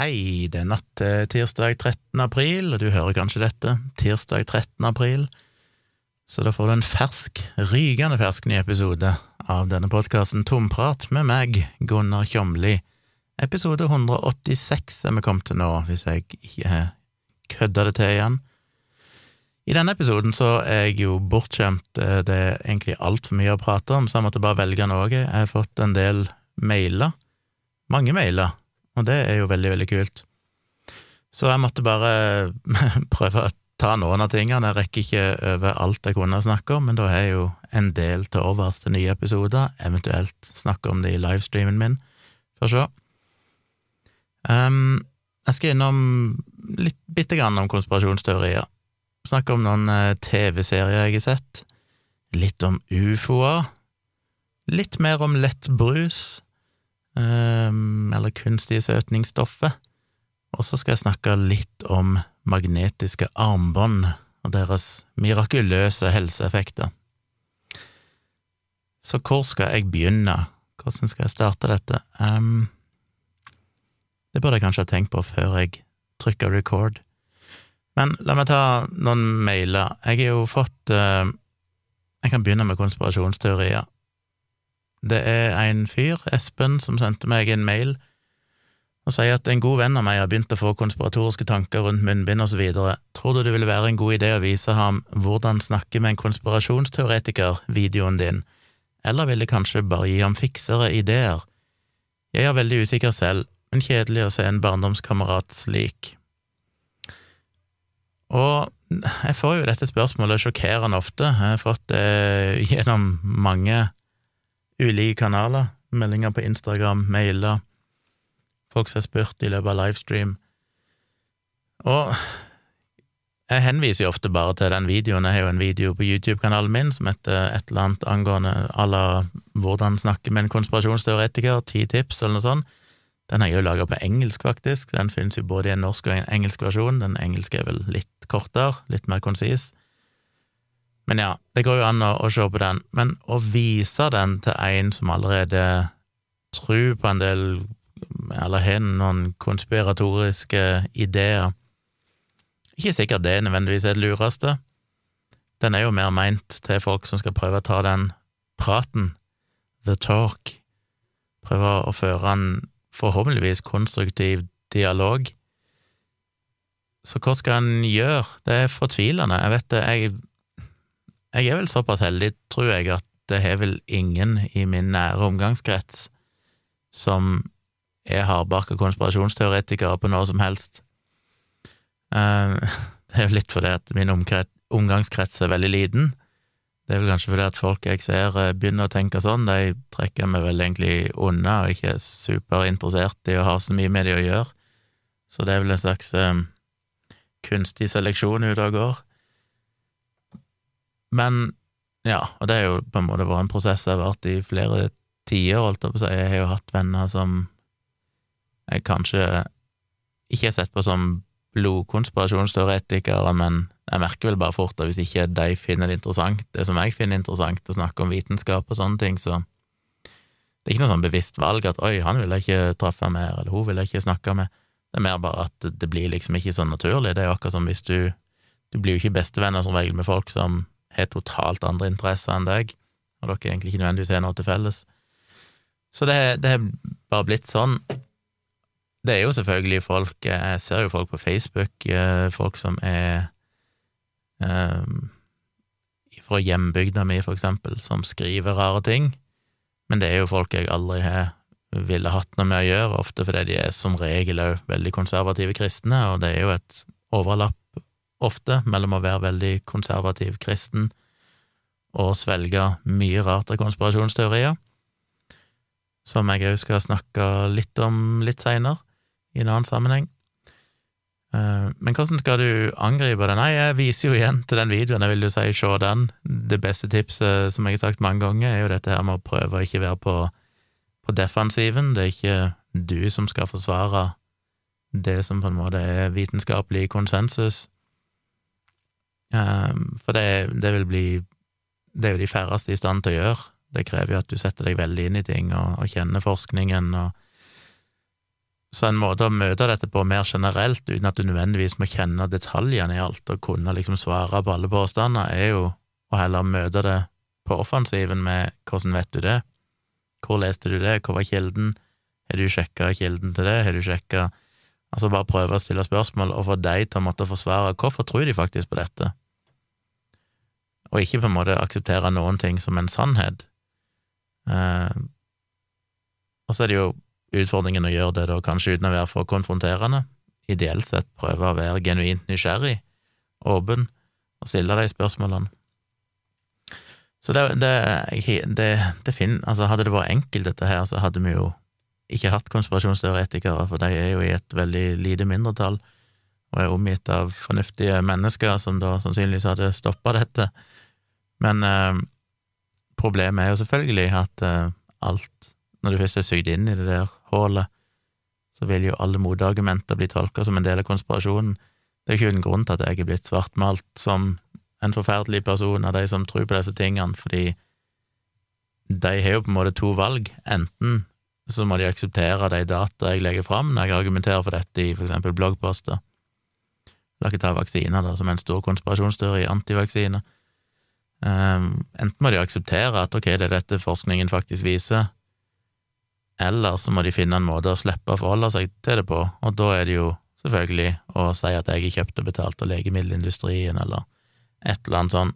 Hei, det er natt til tirsdag 13. april, og du hører kanskje dette, tirsdag 13. april, så da får du en fersk, rykende fersk ny episode av denne podkasten Tomprat med meg, Gunnar Kjomli. Episode 186 er vi kommet til nå, hvis jeg ikke kødder det til igjen. I denne episoden så er jeg jo bortskjemt, eh, det er egentlig altfor mye å prate om, så jeg måtte bare velge noe. Jeg har fått en del mailer, mange mailer, og det er jo veldig, veldig kult. Så jeg måtte bare prøve å ta noen av tingene. Jeg rekker ikke over alt jeg kunne snakke om, men da har jeg jo en del til overs til nye episoder, eventuelt snakke om det i livestreamen min. Får se. Um, jeg skal innom litt bitte grann om konspirasjonsteorier. Snakke om noen eh, TV-serier jeg har sett. Litt om ufoer. Litt mer om lettbrus eller kunstige søtningsstoffer. Og så skal jeg snakke litt om magnetiske armbånd og deres mirakuløse helseeffekter. Så hvor skal jeg begynne? Hvordan skal jeg starte dette? Um, det burde jeg kanskje ha tenkt på før jeg trykker record. Men la meg ta noen mailer. Jeg har jo fått uh, Jeg kan begynne med konspirasjonsteorier. Det er en fyr, Espen, som sendte meg en mail og sier at en god venn av meg har begynt å få konspiratoriske tanker rundt munnbind videre. Tror du det ville være en god idé å vise ham hvordan snakke med en konspirasjonsteoretiker, videoen din, eller vil det kanskje bare gi ham fiksere ideer? Jeg er veldig usikker selv, men kjedelig å se en barndomskamerat slik. Og jeg får jo dette spørsmålet sjokkerende ofte, jeg har fått det gjennom mange ulike kanaler, meldinger på Instagram, mailer, folk som har spurt i løpet av livestream. Og jeg henviser jo ofte bare til den videoen, jeg har jo en video på YouTube-kanalen min som heter et eller annet angående à la hvordan snakke med en konspirasjonsteoretiker, ti tips eller noe sånt. Den har jeg jo laga på engelsk, faktisk, den finnes jo både i en norsk og en engelsk versjon, den engelske er vel litt kortere, litt mer konsis. Men ja, det går jo an å, å se på den. Men å vise den til en som allerede tror på en del, eller har noen konspiratoriske ideer Ikke sikkert det nødvendigvis er det lureste. Den er jo mer meint til folk som skal prøve å ta den praten, the talk, prøve å føre en forhåpentligvis konstruktiv dialog. Så hva skal en gjøre? Det er fortvilende. Jeg vet det, jeg jeg er vel såpass heldig, tror jeg, at det er vel ingen i min nære omgangskrets som er hardbarka konspirasjonsteoretikere på noe som helst. Eh, det er jo litt fordi at min omgangskrets er veldig liten. Det er vel kanskje fordi at folk jeg ser eh, begynner å tenke sånn, de trekker meg vel egentlig unna og ikke er superinteressert i å ha så mye med de å gjøre. Så det er vel en slags um, kunstig seleksjon ute og går. Men ja, og det er jo på en måte vært en prosess jeg har vært i flere tider, holdt jeg på å si. Jeg har jo hatt venner som jeg kanskje ikke har sett på som blodkonspirasjonsteoretikere, men jeg merker vel bare fort at hvis ikke de finner det interessant, det som jeg finner interessant, å snakke om vitenskap og sånne ting, så det er ikke noe sånn bevisst valg at oi, han vil jeg ikke treffe mer, eller hun vil jeg ikke snakke med. Det er mer bare at det blir liksom ikke sånn naturlig. Det er jo akkurat som hvis du Du blir jo ikke bestevenner som regel med folk som har totalt andre interesser enn deg, og dere egentlig ikke nødvendigvis har noe til felles. Så det, det har bare blitt sånn. Det er jo selvfølgelig folk Jeg ser jo folk på Facebook, eh, folk som er um, fra hjembygda mi, for eksempel, som skriver rare ting, men det er jo folk jeg aldri har ville hatt noe med å gjøre, ofte fordi de er som regel òg veldig konservative kristne, og det er jo et overlapp ofte mellom å være veldig konservativ kristen og svelge mye rart av konspirasjonsteorier, som jeg òg skal snakke litt om litt seinere, i en annen sammenheng. Eh, men hvordan skal du angripe det? Nei, jeg viser jo igjen til den videoen, jeg vil jo si se den. Det beste tipset, som jeg har sagt mange ganger, er jo dette her med å prøve å ikke være på, på defensiven. Det er ikke du som skal forsvare det som på en måte er vitenskapelig konsensus. Um, for det, det, vil bli Det er jo de færreste i stand til å gjøre. Det krever jo at du setter deg veldig inn i ting og, og kjenner forskningen og Så en måte å møte dette på mer generelt, uten at du nødvendigvis må kjenne detaljene i alt og kunne liksom svare på alle påstander, er jo å heller møte det på offensiven med hvordan vet du det, hvor leste du det, hvor var kilden, har du sjekka kilden til det, har du sjekka Altså bare prøve å stille spørsmål og få deg til å måtte forsvare hvorfor tror de faktisk på dette, og ikke på en måte akseptere noen ting som en sannhet. Eh, og så er det jo utfordringen å gjøre det da kanskje uten å være for konfronterende. Ideelt sett prøve å være genuint nysgjerrig, åpen, og stille de spørsmålene. Så det, det, det, det finner, altså Hadde det vært enkelt, dette her, så hadde vi jo ikke hatt konspirasjonsteoretikere, for de er jo i et veldig lite mindretall og er omgitt av fornuftige mennesker som da sannsynligvis hadde stoppa dette. Men eh, problemet er jo selvfølgelig at eh, alt når du først er sugd inn i det der hullet, så vil jo alle motargumenter bli tolka som en del av konspirasjonen. Det er ikke uten grunn til at jeg er blitt svartmalt som en forferdelig person av de som tror på disse tingene, fordi de har jo på en måte to valg. Enten så må de akseptere de data jeg legger fram når jeg argumenterer for dette i for eksempel bloggposter. La ikke ta vaksiner da, som en stor konspirasjonsteori, antivaksine. Um, enten må de akseptere at ok, det er dette forskningen faktisk viser, eller så må de finne en måte å slippe å forholde seg til det på, og da er det jo selvfølgelig å si at jeg er kjøpt og betalt av legemiddelindustrien, eller et eller annet sånn.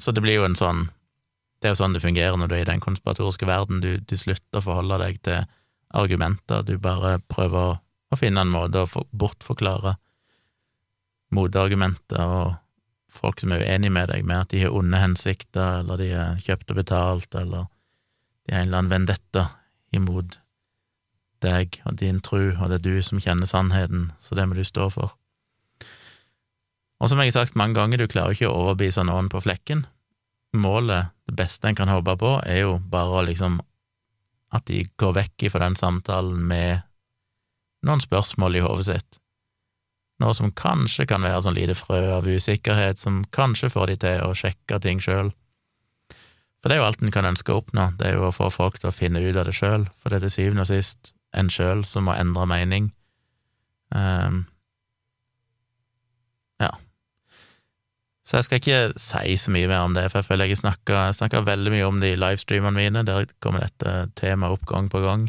Så det blir jo en sånn Det er jo sånn det fungerer når du er i den konspiratoriske verden, du, du slutter å forholde deg til argumenter, du bare prøver å, å finne en måte å for, bortforklare motargumenter og folk som er uenige med deg, med at de har onde hensikter, eller de er kjøpt og betalt, eller de har en eller annen vendetta imot deg og din tru, og det er du som kjenner sannheten, så det må du stå for. Og som jeg har sagt mange ganger, du klarer ikke å overbevise noen på flekken. Målet, det beste en kan håpe på, er jo bare å liksom at de går vekk ifra den samtalen med noen spørsmål i hodet sitt. Noe som kanskje kan være sånn lite frø av usikkerhet, som kanskje får de til å sjekke ting sjøl. For det er jo alt en kan ønske å oppnå, det er jo å få folk til å finne ut av det sjøl, for det er til syvende og sist en sjøl som må endre mening. Um, ja. Så jeg skal ikke si så mye mer om det, for jeg føler jeg snakker veldig mye om det i livestreamene mine, der kommer dette temaet opp gang på gang,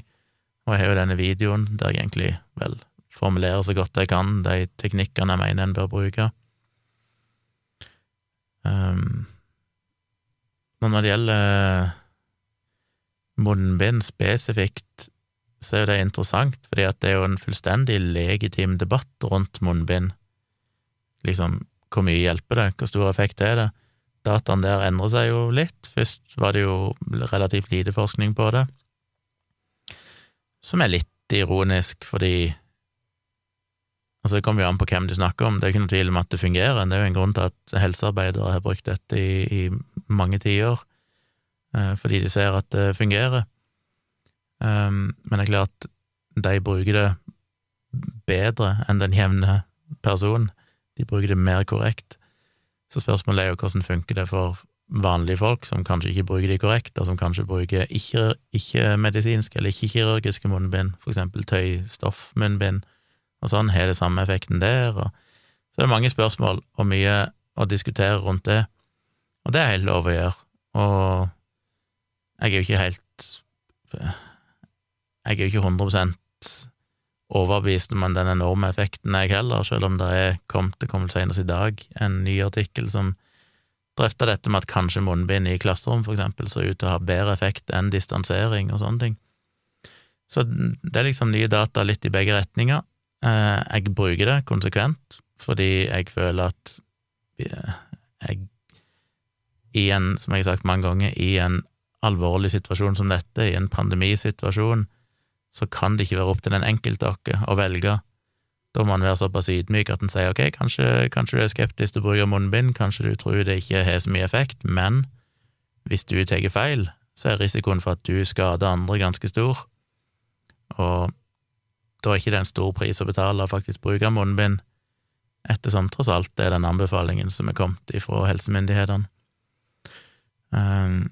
og jeg har jo denne videoen der jeg egentlig vel formulerer så godt jeg kan de teknikkene jeg mener en bør bruke. Um, men når det gjelder munnbind spesifikt, så er det interessant, fordi at det er jo en fullstendig legitim debatt rundt munnbind. Liksom, hvor mye hjelper det, hvor stor effekt er det? Dataen der endrer seg jo litt. Først var det jo relativt lite forskning på det, som er litt ironisk, fordi Altså, det kommer jo an på hvem du snakker om, det er ikke noe tvil om at det fungerer. Det er jo en grunn til at helsearbeidere har brukt dette i, i mange tiår, eh, fordi de ser at det fungerer. Um, men det er klart, de bruker det bedre enn den jevne person. De bruker det mer korrekt. Så spørsmålet er jo hvordan funker det for vanlige folk som kanskje ikke bruker de korrekt, og som kanskje bruker ikke-medisinske ikke eller ikke-kirurgiske munnbind, for eksempel tøystoffmunnbind og sånn, har det samme effekten der? Og, så det er mange spørsmål og mye å diskutere rundt det, og det er helt lov å gjøre. Og jeg er jo ikke helt Jeg er jo ikke 100% overbevist om den enorme effekten, jeg heller, selv om det er kommet, det kom senest i dag, en ny artikkel som drøfta dette med at kanskje munnbind i klasserom, for eksempel, ser ut til å ha bedre effekt enn distansering og sånne ting. Så det er liksom nye data litt i begge retninger, jeg bruker det konsekvent fordi jeg føler at jeg i en, som jeg har sagt mange ganger, i en alvorlig situasjon som dette, i en pandemisituasjon, så kan det ikke være opp til den enkelte oss å velge. Da må man være såpass ydmyk at en sier ok, kanskje, kanskje, du er skeptisk til å bruke munnbind, kanskje du tror det ikke har så mye effekt, men hvis du tar feil, så er risikoen for at du skader andre ganske stor. Og da er ikke det en stor pris å betale å faktisk bruke munnbind, ettersom tross alt det er den anbefalingen som er kommet ifra helsemyndighetene. Um,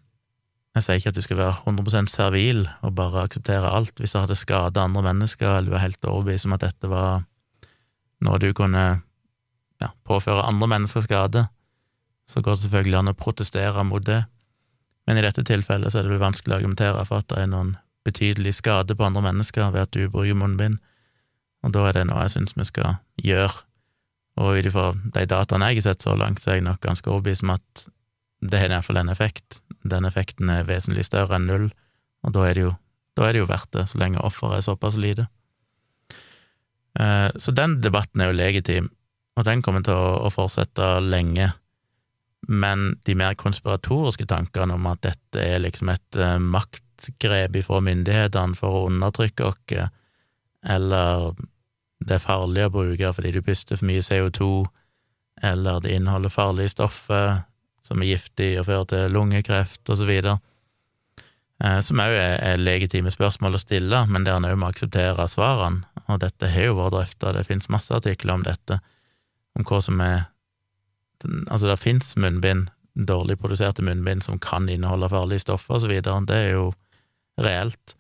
Jeg sier ikke at du skal være 100% servil og bare akseptere alt. Hvis du hadde skada andre mennesker, eller du er helt overbevist om at dette var noe du kunne ja, påføre andre mennesker skade, så går det selvfølgelig an å protestere mot det. Men i dette tilfellet så er det vel vanskelig å argumentere for at det er noen betydelig skade på andre mennesker ved at du bruker munnbind, og da er det noe jeg syns vi skal gjøre. Og ut ifra de dataene jeg har sett så langt, så er jeg nok ganske overbevist om at det har iallfall en effekt. Den effekten er vesentlig større enn null, og da er det jo, er det jo verdt det, så lenge offeret er såpass lite. Eh, så den debatten er jo legitim, og den kommer til å fortsette lenge. Men de mer konspiratoriske tankene om at dette er liksom et eh, maktgrep ifra myndighetene for å undertrykke oss, eller det er farlig å bruke fordi du puster for mye CO2, eller det inneholder farlige stoffer, som er giftig og fører til lungekreft, videre. Eh, som òg er, er legitime spørsmål å stille, men der en òg må akseptere svarene. Og dette har jo vært drøfta, det finnes masse artikler om dette, om hva som er Altså, det finnes munnbind, dårlig produserte munnbind, som kan inneholde farlige stoffer videre, det er jo reelt,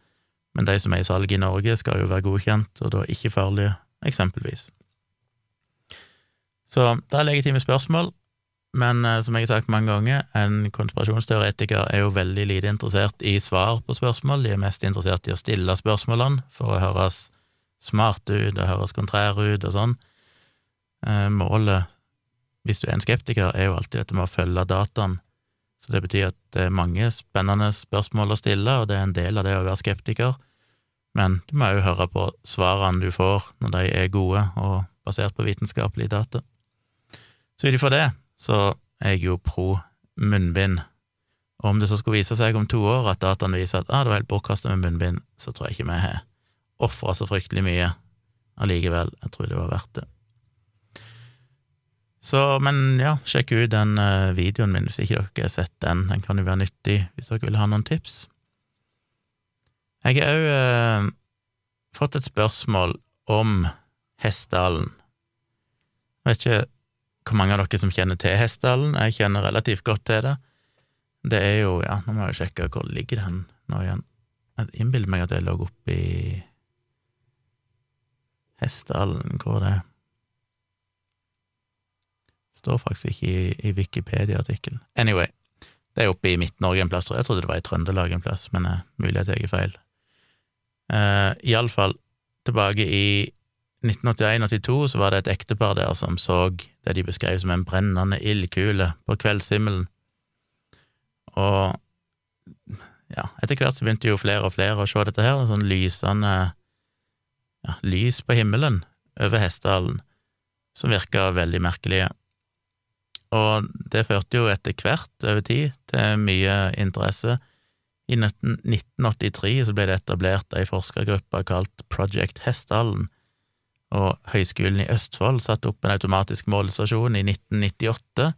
men de som er i salg i Norge, skal jo være godkjent, og da ikke farlige, eksempelvis. Så det er legitime spørsmål, men eh, som jeg har sagt mange ganger, en konspirasjonsteoretiker er jo veldig lite interessert i svar på spørsmål, de er mest interessert i å stille spørsmålene for å høres smarte ut og høres kontrære ut og sånn. Eh, målet, hvis du er en skeptiker, er jo alltid dette med å følge dataen, så det betyr at det er mange spennende spørsmål å stille, og det er en del av det å være skeptiker, men du må jo høre på svarene du får når de er gode og basert på vitenskapelige data. Så ut ifra det så er jeg jo pro munnbind. Og om det så skulle vise seg om to år at dataene viser at ah, det var helt bortkasta med munnbind, så tror jeg ikke vi har ofra så fryktelig mye allikevel. Jeg tror det var verdt det. Så, men ja, sjekk ut den eh, videoen min hvis ikke dere har sett den. Den kan jo være nyttig hvis dere vil ha noen tips. Jeg har òg eh, fått et spørsmål om Hessdalen. Jeg vet ikke hvor mange av dere som kjenner til Hessdalen. Jeg kjenner relativt godt til det. Det er jo Ja, nå må jeg sjekke hvor ligger den nå igjen. Jeg innbiller meg at det lå oppe i Hessdalen, hvor det er. Står faktisk ikke i, i Wikipedia-artikkelen. Anyway, det er oppe i Midt-Norge en plass, tror jeg. Jeg trodde det var i Trøndelag en plass, men uh, mulig at jeg tar feil. Uh, Iallfall, tilbake i 1981-82 så var det et ektepar der som så det de beskrev som en brennende ildkule på kveldshimmelen. Og ja, etter hvert så begynte jo flere og flere å se dette her, sånn lysende ja, lys på himmelen over Hessdalen, som virka veldig merkelige. Og det førte jo etter hvert over tid til mye interesse. I 1983 så ble det etablert ei forskergruppe kalt Project Hessdalen, og Høgskolen i Østfold satte opp en automatisk målestasjon i 1998,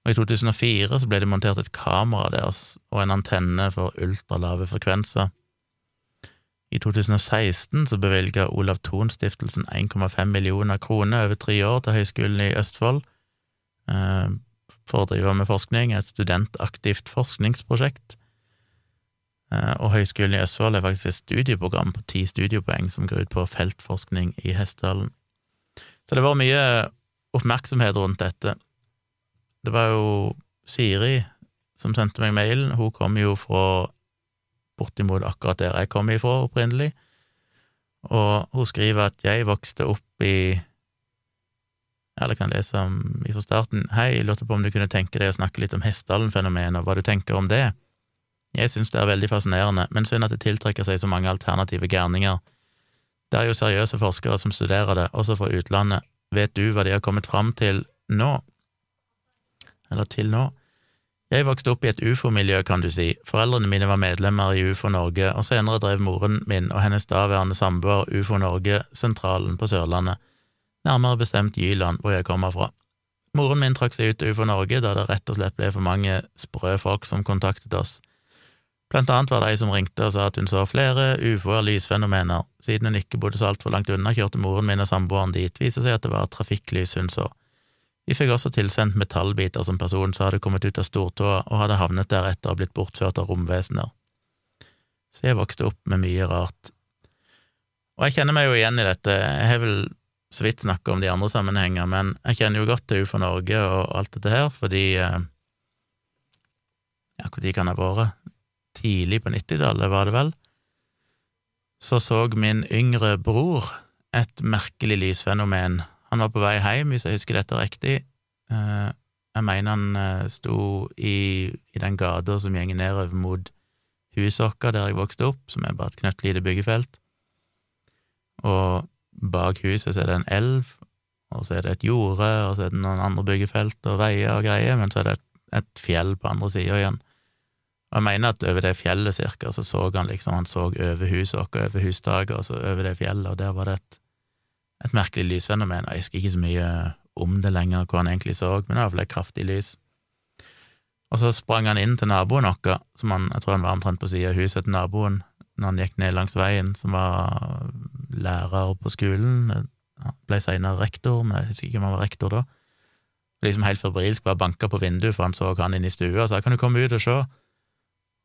og i 2004 så ble det montert et kamera deres og en antenne for ultralave frekvenser. I 2016 så bevilga Olav Thon-stiftelsen 1,5 millioner kroner over tre år til Høgskolen i Østfold for å drive med forskning, et studentaktivt forskningsprosjekt. Eh, og Høgskolen i Østfold er faktisk et studieprogram på ti studiepoeng som går ut på feltforskning i Hessdalen. Så det var mye oppmerksomhet rundt dette. Det var jo Siri som sendte meg mailen, hun kom jo fra bortimot akkurat der jeg kom ifra opprinnelig, og hun skriver at jeg vokste opp i eller kan lese om fra starten. Hei, jeg lurte på om du kunne tenke deg å snakke litt om Hessdalen-fenomenet, hva du tenker om det? Jeg synes det er veldig fascinerende, men synd at det tiltrekker seg så mange alternative gærninger. Det er jo seriøse forskere som studerer det, også fra utlandet. Vet du hva de har kommet fram til nå? Eller til nå? Jeg vokste opp i et ufo-miljø, kan du si. Foreldrene mine var medlemmer i Ufo Norge, og senere drev moren min og hennes daværende samboer Ufo Norge-sentralen på Sørlandet, nærmere bestemt Jyland, hvor jeg kommer fra. Moren min trakk seg ut Ufo Norge da det rett og slett ble for mange sprø folk som kontaktet oss. Blant annet var det ei som ringte og sa at hun så flere ufoer lysfenomener. Siden hun ikke bodde så altfor langt unna, kjørte moren min og samboeren dit. Viser seg at det var trafikklys hun så. Vi fikk også tilsendt metallbiter som person som hadde kommet ut av stortåa og hadde havnet der etter å ha blitt bortført av romvesener. Så jeg vokste opp med mye rart. Og jeg kjenner meg jo igjen i dette, jeg har vel så vidt snakka om de andre sammenhenger, men jeg kjenner jo godt til UFO Norge og alt dette her, fordi eh, Ja, når kan det ha vært? Tidlig på 90-tallet, var det vel? Så så min yngre bror et merkelig lysfenomen. Han var på vei hjem, hvis jeg husker dette riktig. Eh, jeg mener han eh, sto i, i den gata som gjenger nedover mot huset der jeg vokste opp, som er bare et knøttlite byggefelt. Og bak huset så er det en elv, og så er det et jorde, og så er det noen andre byggefelt og veier og greier, men så er det et, et fjell på andre sida igjen. Og jeg mener at over det fjellet cirka, så så han liksom, han så over huset vårt, over hustaket, og så over det fjellet, og der var det et, et merkelig lysfenomen. Jeg husker ikke så mye om det lenger, hva han egentlig så, men det var iallfall et kraftig lys. Og så sprang han inn til naboen vår, som han, jeg tror han var omtrent på sida av huset til naboen, når han gikk ned langs veien, som var lærer på skolen, ble senere rektor, men jeg husker ikke om han var rektor da. Liksom helt febrilsk bare banka på vinduet, for han så han inn i stua og sa kan du komme ut og se?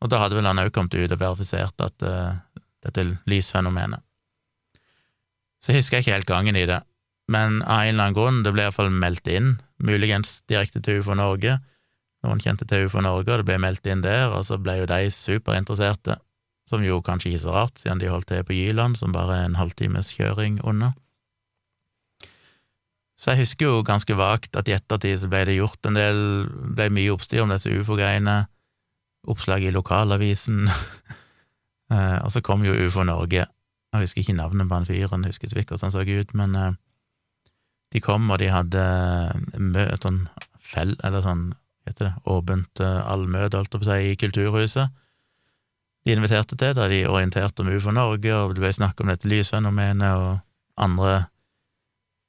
Og da hadde vel han òg kommet ut og verifisert at uh, dette lysfenomenet. Så jeg husker ikke helt gangen i det, men av en eller annen grunn, det ble iallfall meldt inn, muligens direkte til UFO Norge, noen kjente til UFO Norge, og det ble meldt inn der, og så ble jo de superinteresserte som jo kanskje ikke så rart, siden de holdt til på Jyland, som bare er en halvtimes kjøring unna. Så jeg husker jo ganske vagt at i ettertid så ble det gjort en del, ble mye oppstyr om disse ufo-greiene, oppslag i lokalavisen, eh, og så kom jo Ufo Norge. Jeg husker ikke navnet på han fyren, husker ikke hvordan han så ut, men eh, de kom, og de hadde møte, sånn fell, eller sånn, heter det, åpent allmøte, holdt jeg på å si, i Kulturhuset de inviterte til, da de orienterte om UFO Norge, og det ble snakk om dette lysfenomenet og andre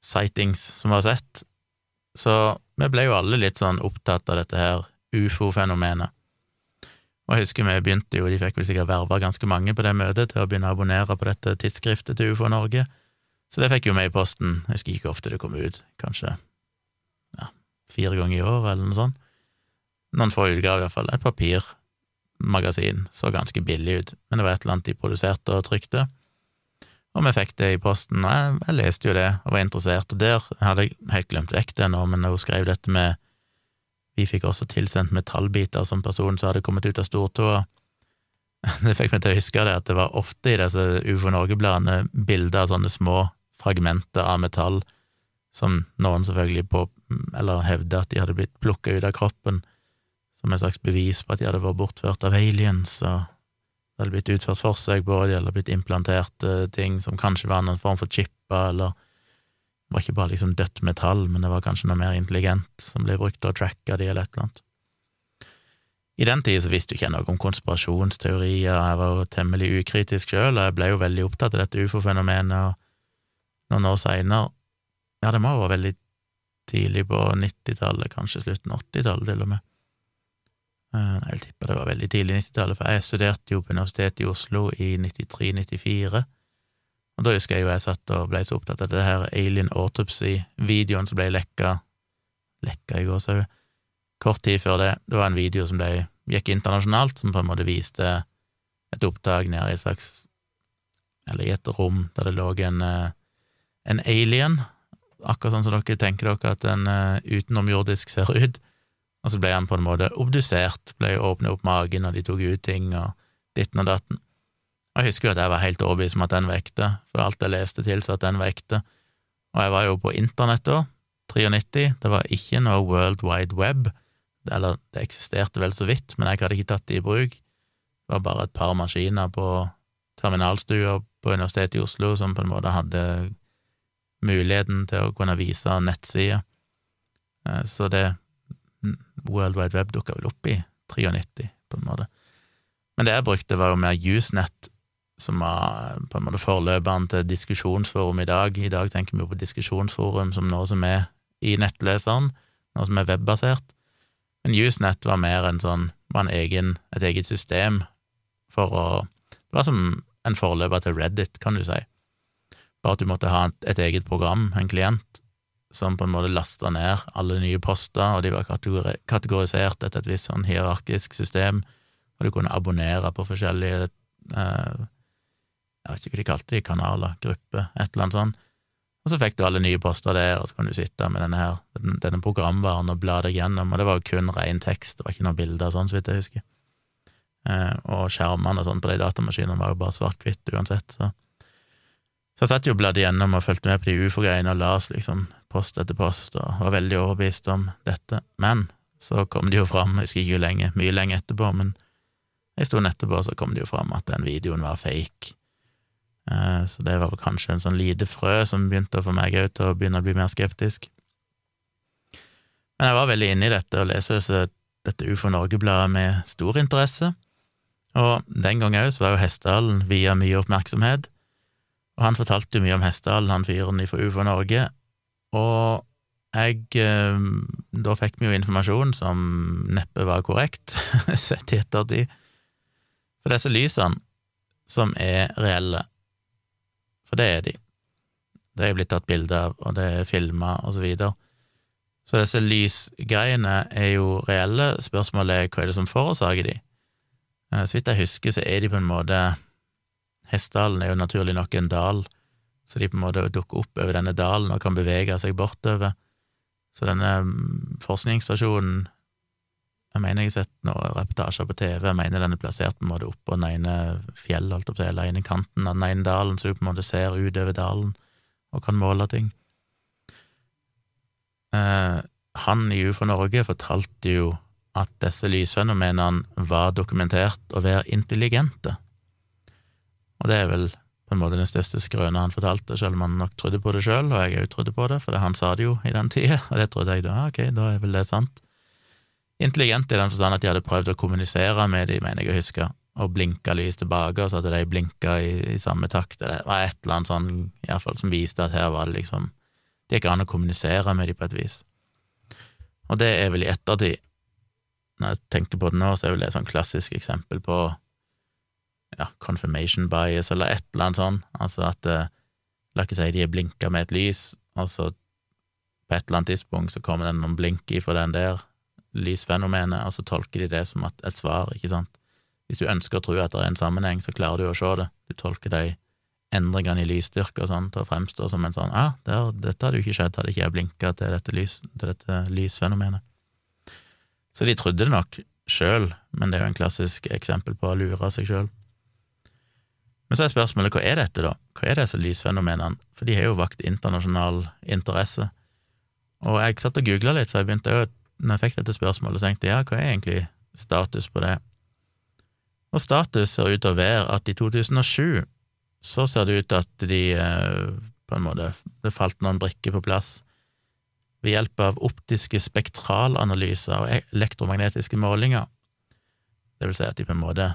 sightings som var sett. Så vi ble jo alle litt sånn opptatt av dette her ufo-fenomenet. Og jeg husker vi begynte jo, de fikk vel sikkert verva ganske mange på det møtet til å begynne å abonnere på dette tidsskriftet til UFO Norge, så det fikk jo vi i posten, jeg husker ikke ofte det kom ut, kanskje ja, fire ganger i år, eller noe sånt. Noen få utgaver, i hvert fall. Et papir magasin. Så ganske billig ut, men det var et eller annet de produserte og trykte. Og vi fikk det i posten, og jeg, jeg leste jo det og var interessert, og der hadde jeg helt glemt vekk det nå, men hun skrev dette med Vi fikk også tilsendt metallbiter som person som hadde kommet ut av stortåa. Det fikk meg til å huske det, at det var ofte i disse UFO Norge-bladene bilder av sånne små fragmenter av metall som noen selvfølgelig på, eller hevde at de hadde blitt plukka ut av kroppen som et slags bevis på at de hadde vært bortført av aliens, og det hadde blitt utført forsøk på de hadde blitt implantert uh, ting som kanskje var en form for chipper, eller det var ikke bare liksom dødt metall, men det var kanskje noe mer intelligent som ble brukt til å tracke de, eller et eller annet. I den tid så visste jo ikke jeg noe om konspirasjonsteorier, jeg var jo temmelig ukritisk sjøl, og jeg ble jo veldig opptatt av dette ufo-fenomenet, noen år seinere, ja, det må ha vært veldig tidlig på 90-tallet, kanskje slutten av 80-tallet til og med, Eh, jeg vil tippe det var veldig tidlig 90-tallet, for jeg studerte jo på Universitetet i Oslo i 93-94, og da husker jeg jo jeg satt og ble så opptatt av det her Alien Autopsy-videoen som ble lekka, lekka i går, sa hun, kort tid før det. Det var en video som ble, gikk internasjonalt, som på en måte viste et opptak nede i et slags Eller i et rom der det lå en, eh, en alien, akkurat sånn som dere tenker dere at en uh, utenomjordisk ser ut og så ble han på en måte obdusert, ble åpnet opp magen, og de tok ut ting, og ditten og datten. Og jeg husker jo at jeg var helt overbevist om at den vekte, for alt jeg leste til, så at den vekte. Og jeg var jo på internett da, 93, det var ikke noe World Wide Web, eller det eksisterte vel så vidt, men jeg hadde ikke tatt det i bruk. Det var bare et par maskiner på terminalstua på Universitetet i Oslo som på en måte hadde muligheten til å kunne vise nettsider. Eh, så det World Wide Web dukka vel opp i 93, på en måte. Men det jeg brukte, var jo mer Usenet, som var på en måte forløperen til diskusjonsforum i dag. I dag tenker vi jo på diskusjonsforum som noe som er i nettleseren, noe som er webbasert. Men Usenet var mer en sånn, var en egen, et eget system for å Det var som en forløper til Reddit, kan du si. Bare at du måtte ha et, et eget program, en klient, som på en måte lasta ned alle nye poster, og de var kategorisert etter et visst sånn hierarkisk system, og du kunne abonnere på forskjellige eh, Jeg vet ikke hva de kalte de, kanaler, grupper, et eller annet sånt. Og så fikk du alle nye poster der, og så kunne du sitte med denne, her, denne programvaren og bla deg gjennom, og det var jo kun ren tekst, det var ikke noen bilder sånn, så vidt jeg husker. Eh, og skjermene og sånn på de datamaskinene var jo bare svart-hvitt uansett, så så jeg satt jo og bladde gjennom og fulgte med på de ufo-greiene og las liksom post etter post og var veldig overbevist om dette. Men så kom det jo fram, jeg husker ikke hvor lenge, mye lenge etterpå, men en stund etterpå så kom det jo fram at den videoen var fake. Eh, så det var kanskje en sånn lite frø som begynte å få meg òg til å begynne å bli mer skeptisk. Men jeg var veldig inne i dette og leste disse, dette Ufo Norge-bladet med stor interesse. Og den gang òg så var jo Hessdalen via mye oppmerksomhet. Og han fortalte jo mye om Hessdal, han fyren fra UFO Norge, og jeg eh, Da fikk vi jo informasjon som neppe var korrekt, sett i ettertid. For disse lysene, som er reelle, for det er de, det er blitt tatt bilde av, og det er filma, og så videre. Så disse lysgreiene er jo reelle. Spørsmålet er hva er det som forårsaker de? Eh, så vidt jeg husker, så er de på en måte Hessdalen er jo naturlig nok en dal, så de på en måte dukker opp over denne dalen og kan bevege seg bortover. Så denne mm, forskningsstasjonen Jeg mener jeg har sett noen reportasjer på TV, jeg mener den er plassert på en måte oppå den ene fjellet, holdt til, eller ene kanten av den ene dalen, så du på en måte ser utover dalen og kan måle ting. Eh, han i UFO Norge fortalte jo at disse lysfenomenene var dokumentert å være intelligente. Og det er vel på en måte den største skrøna han fortalte, selv om han nok trodde på det sjøl, og jeg òg trodde på det, for han sa det jo i den tida, og det trodde jeg da, ok, da er vel det sant. Intelligent i den forstand at de hadde prøvd å kommunisere med de, mener jeg å huske, og blinka lys tilbake, og så hadde de blinka i, i, samme takt, det var et eller annet sånn, iallfall, som viste at her var det liksom Det gikk an å kommunisere med de på et vis. Og det er vel i ettertid, når jeg tenker på det nå, så er vel det et sånn klassisk eksempel på ja, confirmation bias eller et eller annet sånt, altså at eh, La oss si de er blinka med et lys, altså på et eller annet tidspunkt så kommer det noen blink ifra den der lysfenomenet, og så tolker de det som et, svar, ikke sant. Hvis du ønsker å tro at det er en sammenheng, så klarer du å se det. Du tolker de endringene i lysstyrke og sånn til å fremstå som en sånn ja, der, dette hadde jo ikke skjedd hadde ikke jeg blinka til dette, til dette lysfenomenet. Så de trodde det nok sjøl, men det er jo en klassisk eksempel på å lure seg sjøl. Men så er spørsmålet hva er dette, da? Hva er disse lysfenomenene? For de har jo vakt internasjonal interesse. Og jeg satt og googla litt, for jeg begynte jo, når jeg fikk dette spørsmålet, så tenkte jeg ja, hva er egentlig status på det? Og status ser ut til å være at i 2007 så ser det ut til at de eh, på en måte Det falt noen brikker på plass ved hjelp av optiske spektralanalyser og elektromagnetiske målinger. Det vil si at de på en måte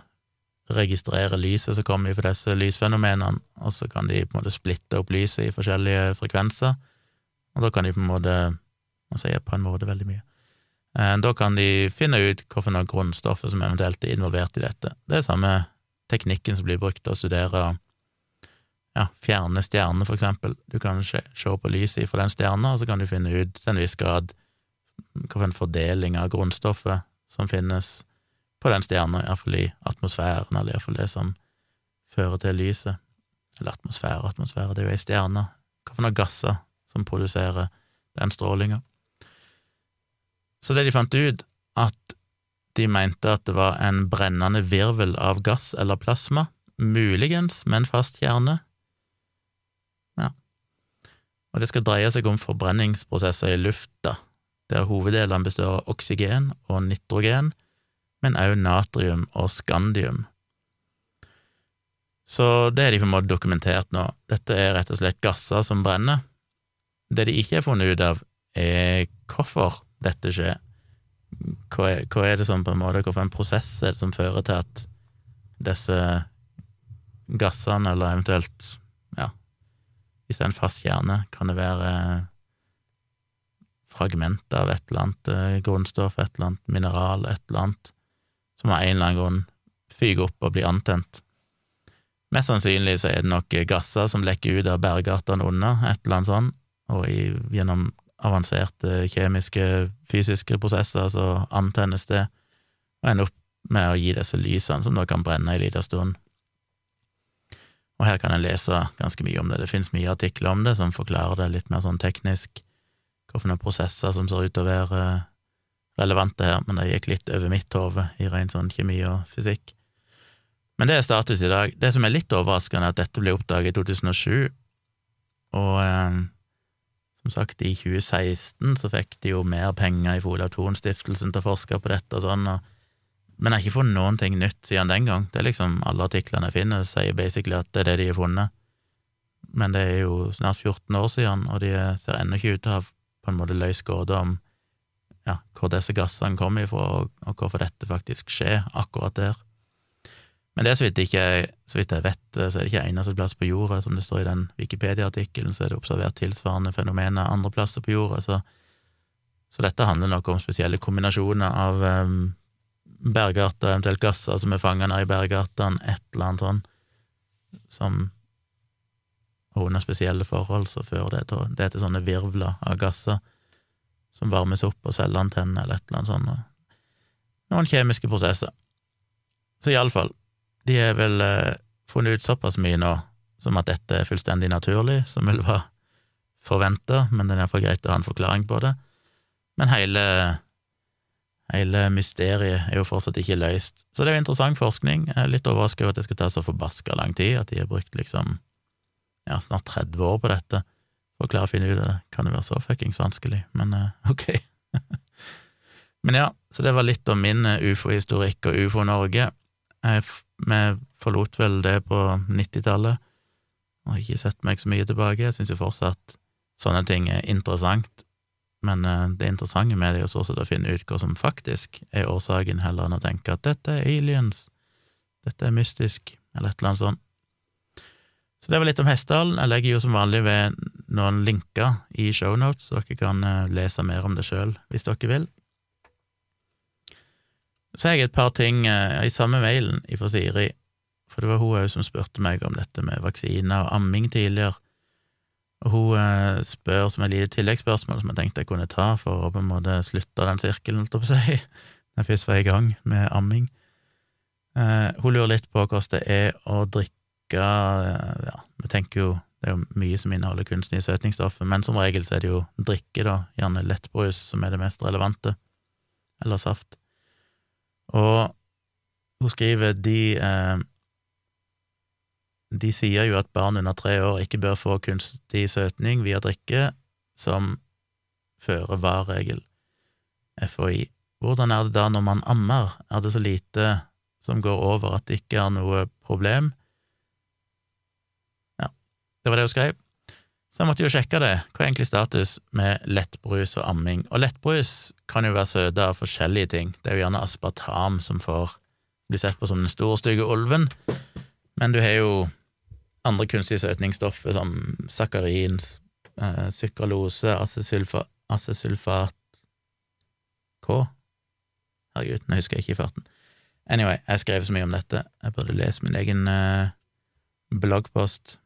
registrere lyset som kommer fra disse lysfenomenene, og så kan de på en måte splitte opp lyset i forskjellige frekvenser, og da kan de på en måte Man sier på en måte veldig mye. Eh, da kan de finne ut hvilke grunnstoffer som eventuelt er involvert i dette. Det er samme teknikken som blir brukt til å studere ja, fjerne stjerner, for eksempel. Du kan se, se på lyset fra den stjerna, og så kan du finne ut til en viss grad hvilken fordeling av grunnstoffet som finnes på den stjerna, iallfall i atmosfæren, eller iallfall det som fører til lyset. Eller atmosfære, atmosfære, det er jo ei stjerne. Hva for noen gasser som produserer den strålinga? Så det de fant ut, at de mente at det var en brennende virvel av gass eller plasma, muligens med en fast kjerne. Ja. Og det skal dreie seg om forbrenningsprosesser i lufta, der hoveddelene består av oksygen og nitrogen, men òg natrium og skandium. Så det er de på en måte dokumentert nå. Dette er rett og slett gasser som brenner. Det de ikke har funnet ut av, er hvorfor dette skjer. Hva er, hva er det som på en måte, Hvorfor en prosess er det som fører til at disse gassene, eller eventuelt, ja, hvis det er en fast kjerne, kan det være fragmenter av et eller annet eh, grunnstoff, et eller annet mineral, et eller annet, som av en eller annen grunn fyker opp og blir antent. Mest sannsynlig så er det nok gasser som lekker ut av bergartene under, et eller annet sånt, og i, gjennom avanserte kjemiske, fysiske prosesser, så antennes det, og ender opp med å gi disse lysene som da kan brenne en liten stund. Og her kan en lese ganske mye om det. Det finnes mye artikler om det som forklarer det litt mer sånn teknisk, hvilke prosesser som ser ut til å være relevante her, men det gikk litt over mitt hode i ren sånn kjemi og fysikk. Men det er status i dag. Det som er litt overraskende, er at dette ble oppdaget i 2007, og eh, som sagt, i 2016 så fikk de jo mer penger i Fola Thon-stiftelsen til å forske på dette og sånn, og men jeg har ikke funnet noen ting nytt siden den gang. Det er liksom Alle artiklene jeg finner, sier basically at det er det de har funnet. Men det er jo snart 14 år siden, og de ser ennå ikke ut til å ha på en måte løst gåta om ja, hvor disse gassene kommer ifra, og, og, hvorfor dette faktisk skjer akkurat der. Men det er så vidt, ikke, så vidt jeg vet, så er det ikke eneste plass på jorda, som det står i den Wikipedia-artikkelen, så er det observert tilsvarende fenomener andre plasser på jorda, så, så dette handler nok om spesielle kombinasjoner av um, bergarter, eventuelt gasser som er fanga ned i bergartene, et eller annet sånn, som under spesielle forhold så fører det til, det til sånne virvler av gasser som varmes opp på celleantenner eller et eller annet sånt. Noen kjemiske prosesser. Så iallfall, de har vel eh, funnet ut såpass mye nå som at dette er fullstendig naturlig, som vil være forventa, men det er iallfall greit å ha en forklaring på det. Men hele Hele mysteriet er jo fortsatt ikke løst. Så det er jo interessant forskning. Jeg er litt overrasket over at det skal ta så forbaska lang tid, at de har brukt liksom ja, snart 30 år på dette for å klare å finne ut av det. Kan det være så fuckings vanskelig? Men uh, ok. Men ja, så det var litt om min eh, ufo-historikk og ufo Norge. Vi forlot vel det på 90-tallet, og har ikke sett meg så mye tilbake. Jeg syns jo fortsatt sånne ting er interessant, men eh, det interessante med det er jo å finne ut hva som faktisk er årsaken, heller enn å tenke at dette er aliens, dette er mystisk, eller et eller annet sånt. Så det var litt om Hessdalen. Jeg legger jo som vanlig ved noen linker i shownotes, så dere kan eh, lese mer om det sjøl hvis dere vil. Så har jeg et par ting eh, i samme mailen fra Siri, for det var hun òg som spurte meg om dette med vaksiner og amming tidligere. Og hun eh, spør som et lite tilleggsspørsmål som jeg tenkte jeg kunne ta for å på en måte slutte den sirkelen, holdt jeg på å si, når jeg først var i gang med amming. Hun lurer litt på hvordan det er å drikke Ja, vi tenker jo det er jo mye som inneholder kunstige søtningsstoffer, men som regel så er det jo drikke, da, gjerne lettbrus, som er det mest relevante, eller saft. Og hun skriver de eh, de sier jo at barn under tre år ikke bør få kunstig søtning via drikke, som fører var-regel. FHI. Hvordan er det da når man ammer, er det så lite som går over at det ikke er noe problem? Det var det hun skrev. Så jeg måtte jo sjekke det. Hva er egentlig status med lettbrus og amming? Og lettbrus kan jo være søte av forskjellige ting. Det er jo gjerne aspartam som får bli sett på som den store, stygge ulven, men du har jo andre kunstige søtningsstoffer som sakarin, eh, sykralose, acesulfat K? Herregud, nå husker jeg ikke i farten. Anyway, jeg skrev så mye om dette. Jeg burde lese min egen eh, bloggpost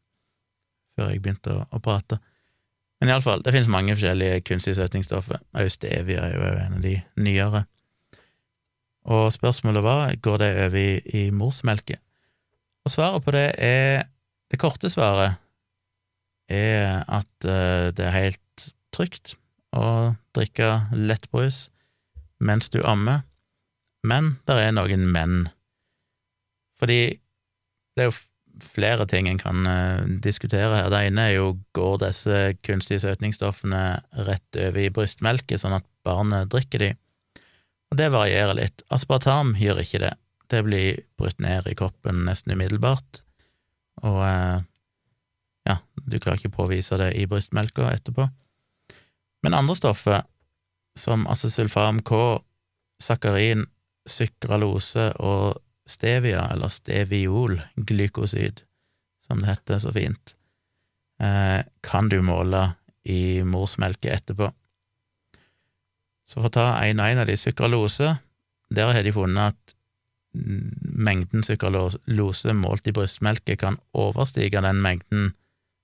før jeg begynte å, å prate. Men iallfall, det finnes mange forskjellige kunstige søtningsstoffer. Stevia er jo en av de nyere. Og spørsmålet var går det over i, i morsmelke. Og svaret på det er det korte svaret er at uh, det er helt trygt å drikke lettbrus mens du ammer, men det er noen menn. Fordi det er jo flere ting en kan uh, diskutere her. Det ene er jo går disse kunstige søtningsstoffene rett over i brystmelket, sånn at barnet drikker de? Og det varierer litt. Aspartam gjør ikke det. Det blir brutt ned i kroppen nesten umiddelbart, og eh, ja, du klarer ikke å påvise det i brystmelka etterpå. Men andre stoffer, som acesulfam K, sakarin, sykralose og stevia, eller steviol, glykosid, som det heter så fint, eh, kan du måle i morsmelke etterpå. Så for å ta en og en av de sykralose, der har de funnet at mengden sukralose målt i brystmelke kan overstige den mengden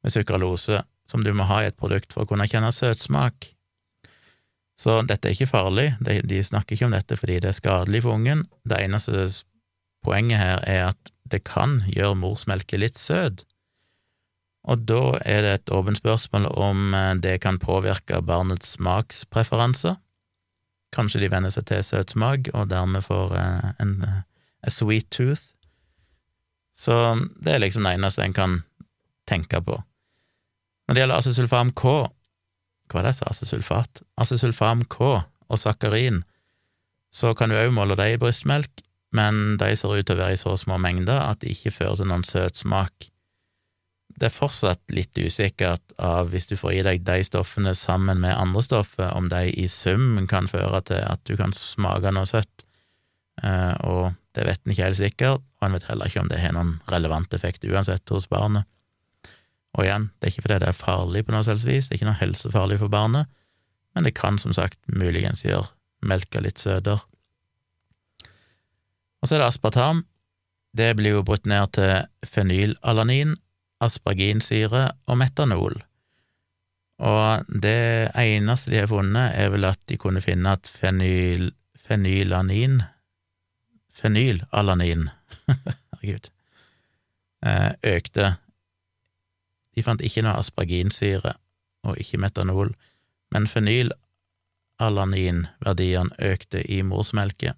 med sukralose som du må ha i et produkt for å kunne kjenne søtsmak. Så dette er ikke farlig, de snakker ikke om dette fordi det er skadelig for ungen. Det eneste poenget her er at det kan gjøre morsmelke litt søt, og da er det et åpent spørsmål om eh, det kan påvirke barnets smakspreferanser. Kanskje de venner seg til søt smak, og dermed får eh, en eh, a sweet tooth. Så det er liksom det eneste en kan tenke på. Når det gjelder acesulfam K, hva er det jeg sa, acesulfat? Acesulfam K og sakarin, så kan du òg måle det i brystmelk, men de ser ut til å være i så små mengder at de ikke fører til noen søtsmak det er fortsatt litt usikkert av hvis du får i deg de stoffene sammen med andre stoffer, om de i sum kan føre til at du kan smake noe søtt, eh, og det vet en ikke helt sikkert, og en vet heller ikke om det har noen relevant effekt uansett hos barnet. Og igjen, det er ikke fordi det er farlig på noe selvs vis, det er ikke noe helsefarlig for barnet, men det kan som sagt muligens gjøre melka litt søtere. Og så er det aspartam. Det blir jo brutt ned til fenylalanin, asparginsyre og metanol. Og det eneste de har funnet, er vel at de kunne finne at fenyl, fenylalanin Fenylalanin, herregud, eh, økte. De fant ikke noe asparginsyre og ikke metanol, men fenylalanin-verdiene økte i morsmelket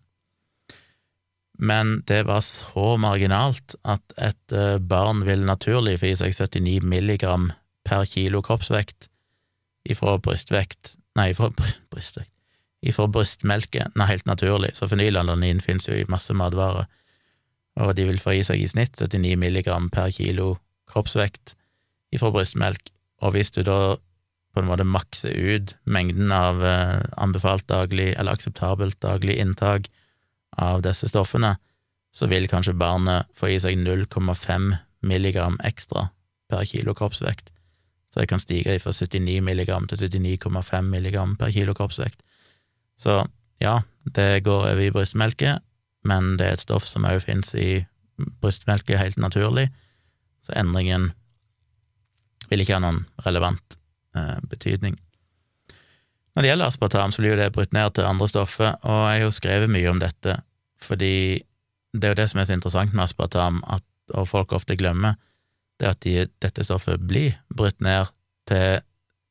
men det var så marginalt at et eh, barn vil naturlig få i seg 79 milligram per kilo kroppsvekt ifra brystvekt Nei, ifra brystvekt Ifra brystmelke. Nei, helt naturlig. Så fenylalanin finnes jo i masse matvarer, og de vil få i seg i snitt 79 milligram per kilo kroppsvekt ifra brystmelk, og hvis du da på en måte makser ut mengden av eh, anbefalt daglig, eller akseptabelt daglig inntak av disse stoffene, så vil kanskje barnet få i seg 0,5 milligram ekstra per kilo kroppsvekt. Så det kan stige fra 79 milligram til 79,5 milligram per kilo kroppsvekt. Så ja, det går over i brystmelke, men det er et stoff som også finnes i brystmelke helt naturlig, så endringen vil ikke ha noen relevant eh, betydning. Når det gjelder aspartam, så blir jo det brutt ned til andre stoffer, og jeg har jo skrevet mye om dette, fordi det er jo det som er så interessant med aspartam, at, og folk ofte glemmer, det at de, dette stoffet blir brutt ned til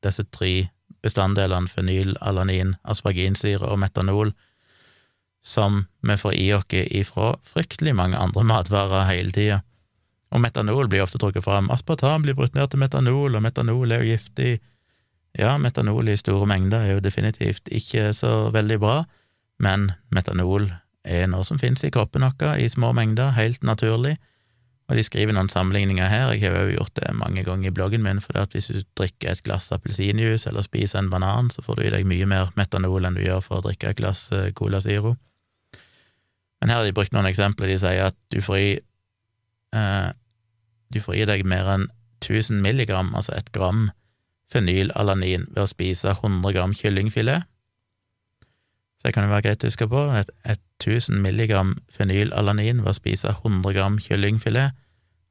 disse tre bestanddelene fenyl, alanin, asparginsyre og metanol, som vi får i oss ifra fryktelig mange andre matvarer hele tida. Og metanol blir ofte trukket fram. Aspartam blir brutt ned til metanol, og metanol er jo giftig. Ja, metanol i store mengder er jo definitivt ikke så veldig bra, men metanol er noe som finnes i kroppen vår i små mengder, helt naturlig, og de skriver noen sammenligninger her, jeg har jo gjort det mange ganger i bloggen min, for hvis du drikker et glass appelsinjuice eller spiser en banan, så får du i deg mye mer metanol enn du gjør for å drikke et glass eh, Cola Zero. Men her har de brukt noen eksempler, de sier at du får i eh, du får i deg mer enn 1000 milligram, altså et gram, fenylalanin ved å spise 100 gram kyllingfilet. Så det kan jo være greit å huske på. at 1000 milligram fenylalanin ved å spise 100 gram kyllingfilet.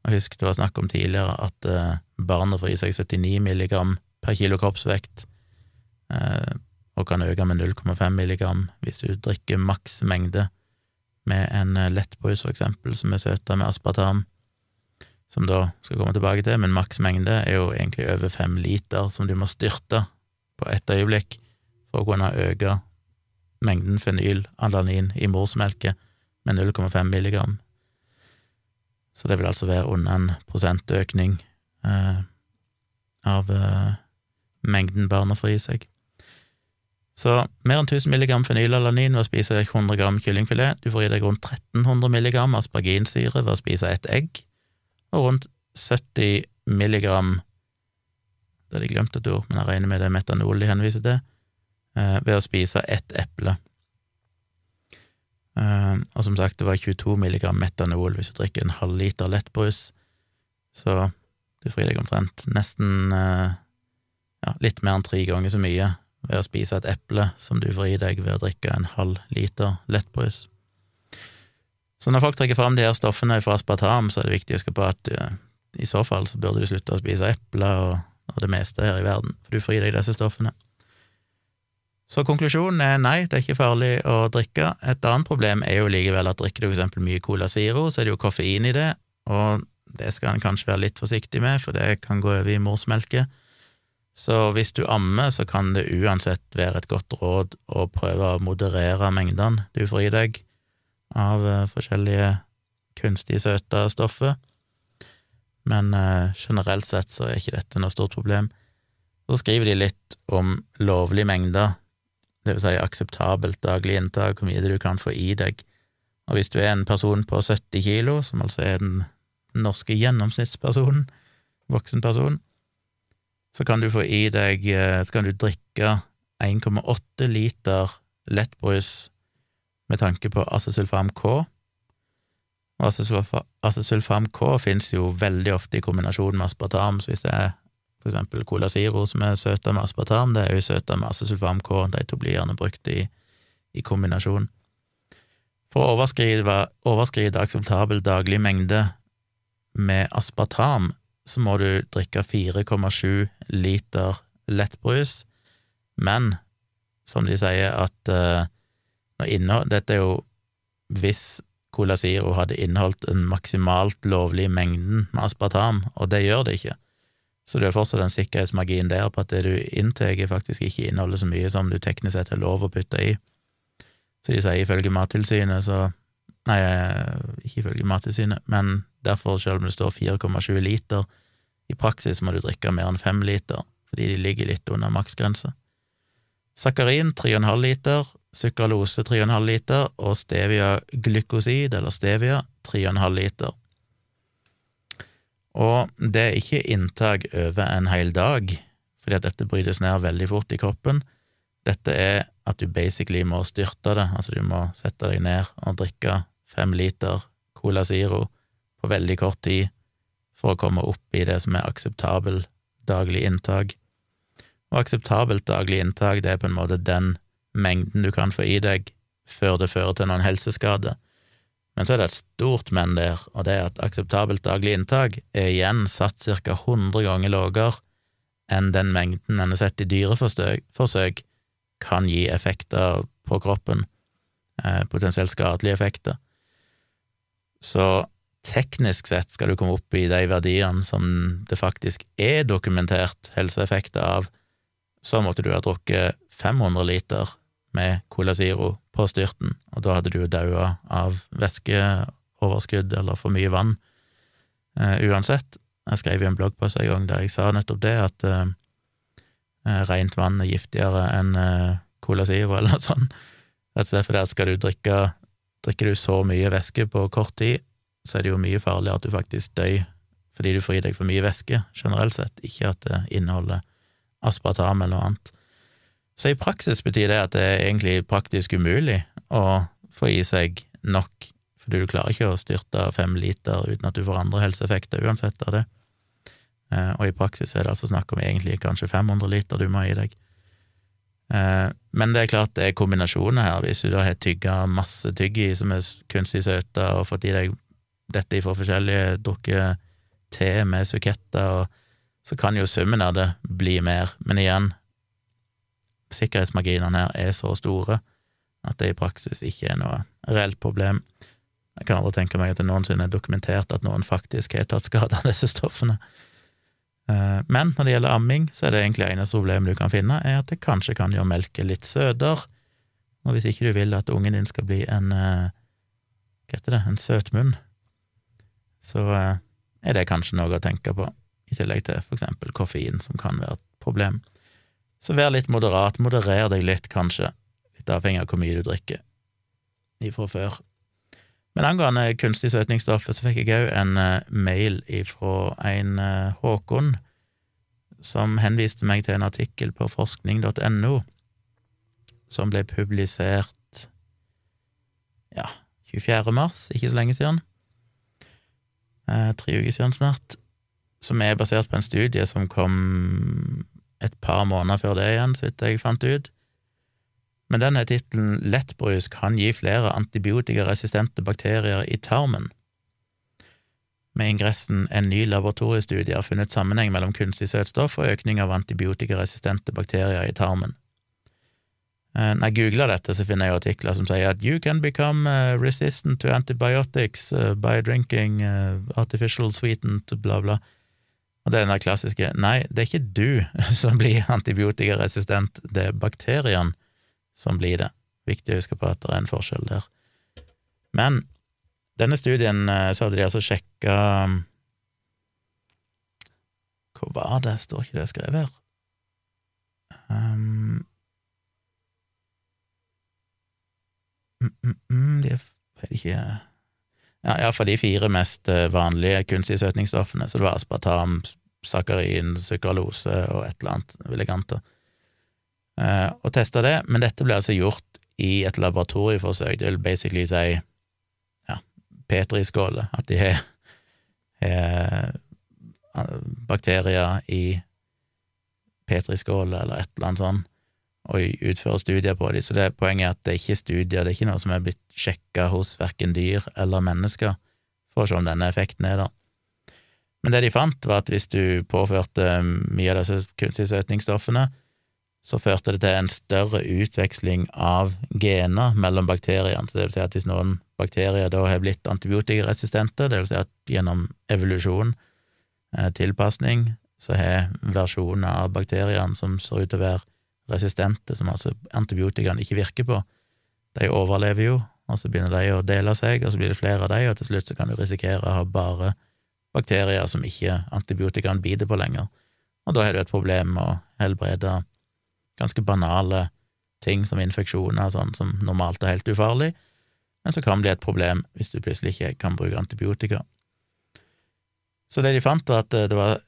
Og husk det var snakk om tidligere at eh, barnet får i seg 79 milligram per kilo kroppsvekt, eh, og kan øke med 0,5 milligram hvis du drikker maks mengde med en eh, lettbrus, for eksempel, som er søta med aspartam som da skal komme tilbake til, men maks mengde er jo egentlig over fem liter som du må styrte på ett øyeblikk for å kunne øke mengden fenylalanin i morsmelket med 0,5 milligram. Så det vil altså være under en prosentøkning eh, av eh, mengden barna får i seg. Så mer enn 1000 milligram fenylalanin ved å spise 100 gram kyllingfilet. Du får i deg rundt 1300 milligram asparginsyre ved å spise ett egg og rundt 70 milligram Det hadde jeg glemt et ord, men jeg regner med det er metanol de henviser til, eh, ved å spise ett eple. Eh, og som sagt, det var 22 milligram metanol hvis du drikker en halv liter lettbrus, så du frir deg omtrent nesten eh, ja, litt mer enn tre ganger så mye ved å spise et eple som du frir deg ved å drikke en halv liter lettbrus. Så når folk trekker fram de her stoffene fra aspartam, så er det viktig å huske på at uh, i så fall så burde du slutte å spise epler og, og, det meste her i verden, for du får i deg disse stoffene. Så konklusjonen er nei, det er ikke farlig å drikke. Et annet problem er jo likevel at drikker du for eksempel mye Cola Zero, så er det jo koffein i det, og det skal en kanskje være litt forsiktig med, for det kan gå over i morsmelke. Så hvis du ammer, så kan det uansett være et godt råd å prøve å moderere mengdene du får i deg av eh, forskjellige kunstig søte stoffer. Men eh, generelt sett så er ikke dette noe stort problem. Så skriver de litt om lovlige mengder det vil si akseptabelt daglig inntak, hvor mye du kan få i deg. Og hvis du er en person på 70 kilo, som altså er den norske gjennomsnittspersonen, voksen person, så kan du få i deg eh, Så kan du drikke 1,8 liter lettbrus med tanke på acesulfam K. Acesulfam K finnes jo veldig ofte i kombinasjon med aspartam, så hvis det er for eksempel Cola Zero, som er søta med aspartam, det er jo søta med acesulfam K, de to blir gjerne brukt i, i kombinasjon. For å overskride, overskride akseptabel daglig mengde med aspartam, så må du drikke 4,7 liter lettbrus, men som de sier at uh, Dette er jo hvis Cola Zero hadde inneholdt en maksimalt lovlig mengden med aspartam, og det gjør det ikke. Så det er fortsatt en sikkerhetsmargin der på at det du inntar, faktisk ikke inneholder så mye som du teknisk sett har lov å putte i. Så de sier ifølge Mattilsynet, så Nei, ikke ifølge Mattilsynet, men derfor, selv om det står 4,7 liter, i praksis må du drikke mer enn 5 liter, fordi de ligger litt under maksgrensa. Sakarin 3,5 liter, sukralose 3,5 liter og stevia glykosid, eller stevia, 3,5 liter. Og det er ikke inntak over en hel dag, fordi at dette brytes ned veldig fort i kroppen. Dette er at du basically må styrte det, altså du må sette deg ned og drikke fem liter Cola Zero på veldig kort tid for å komme opp i det som er akseptabel daglig inntak. Og akseptabelt daglig inntak, det er på en måte den mengden du kan få i deg før det fører til noen helseskade. Men så er det et stort men der, og det er at akseptabelt daglig inntak er igjen satt ca. 100 ganger lavere enn den mengden en har sett i dyreforsøk kan gi effekter på kroppen, eh, potensielt skadelige effekter. Så teknisk sett skal du komme opp i de verdiene som det faktisk er dokumentert helseeffekter av, så måtte du ha drukket 500 liter med Cola Ziro på styrten, og da hadde du jo daua av væskeoverskudd eller for mye vann. Uh, uansett, jeg skrev i en bloggpost en gang der jeg sa nettopp det, at uh, rent vann er giftigere enn uh, Cola Ziro eller noe sånt. Rett og slett fordi skal du drikke Drikker du så mye væske på kort tid, så er det jo mye farligere at du faktisk dør fordi du får i deg for mye væske, generelt sett, ikke at det inneholder aspartam eller noe annet. Så i praksis betyr det at det er egentlig praktisk umulig å få i seg nok, fordi du klarer ikke å styrte fem liter uten at du får andre helseeffekter uansett av det. Eh, og i praksis er det altså snakk om egentlig kanskje 500 liter du må ha i deg. Eh, men det er klart det er kombinasjoner her. Hvis du da har tygga masse tygg som er kunstig søte, og fått i deg dette fra forskjellige, drukket te med suketter, så kan jo summen av det bli mer. Men igjen, sikkerhetsmarginene her er så store at det i praksis ikke er noe reelt problem. Jeg kan aldri tenke meg at det noensinne er dokumentert at noen faktisk har tatt skade av disse stoffene. Eh, men når det gjelder amming, så er det egentlig eneste problemet du kan finne, er at det kanskje kan gjøre melket litt søtere. Og hvis ikke du vil at ungen din skal bli en eh, hva heter det, en søtmunn, så eh, er det kanskje noe å tenke på, i tillegg til for eksempel koffein, som kan være et problem. Så vær litt moderat, moderer deg litt, kanskje, litt avhengig av hvor mye du drikker ifra før. Men angående kunstig søtningsstoffer, så fikk jeg òg en uh, mail ifra en uh, Håkon, som henviste meg til en artikkel på forskning.no, som ble publisert ja, 24. mars, ikke så lenge siden, Eh, tre uker siden snart, som er basert på en studie som kom et par måneder før det igjen, så vidt jeg fant ut. Men denne tittelen Lettbrus kan gi flere antibiotikaresistente bakterier i tarmen. Med ingressen En ny laboratoriestudie har funnet sammenheng mellom kunstig søtstoff og økning av antibiotikaresistente bakterier i tarmen. Eh, Når jeg googler dette, så finner jeg artikler som sier at you can become uh, resistant to antibiotics uh, by drinking artificial sweetened bla, bla. Og det er den klassiske Nei, det er ikke du som blir antibiotikaresistent, det er bakteriene som blir det. Viktig å huske på at det er en forskjell der. Men denne studien så hadde de altså sjekka Hvor var det? Står ikke det skrevet her? Um, mm, mm, mm, de er ikke ja, iallfall de fire mest vanlige kunstige søtningsstoffene, så det var aspartam, sakarin, sukralose og et eller annet elegant, eh, og testa det, men dette ble altså gjort i et laboratorieforsøk, det vil basically si ja, petriskåler, at de har, har bakterier i petriskåler eller et eller annet sånt, og utføre studier på dem. Så det, poenget er at det er ikke studier, det er ikke noe som er blitt sjekka hos verken dyr eller mennesker for å se om denne effekten er der. Men det de fant, var at hvis du påførte mye av disse kunstige søtningsstoffene, så førte det til en større utveksling av gener mellom bakteriene. Så det vil si at hvis noen bakterier da har blitt antibiotikaresistente, det vil si at gjennom evolusjon, eh, tilpasning, så har versjoner av bakteriene som ser ut til å være resistente, som altså antibiotikaene ikke virker på, de overlever jo, og så begynner de å dele seg, og så blir det flere av de, og til slutt så kan du risikere å ha bare bakterier som ikke antibiotikaene biter på lenger, og da har du et problem med å helbrede ganske banale ting som infeksjoner og sånn, som normalt er helt ufarlig, men så kan det bli et problem hvis du plutselig ikke kan bruke antibiotika. Så det de fant, var at det var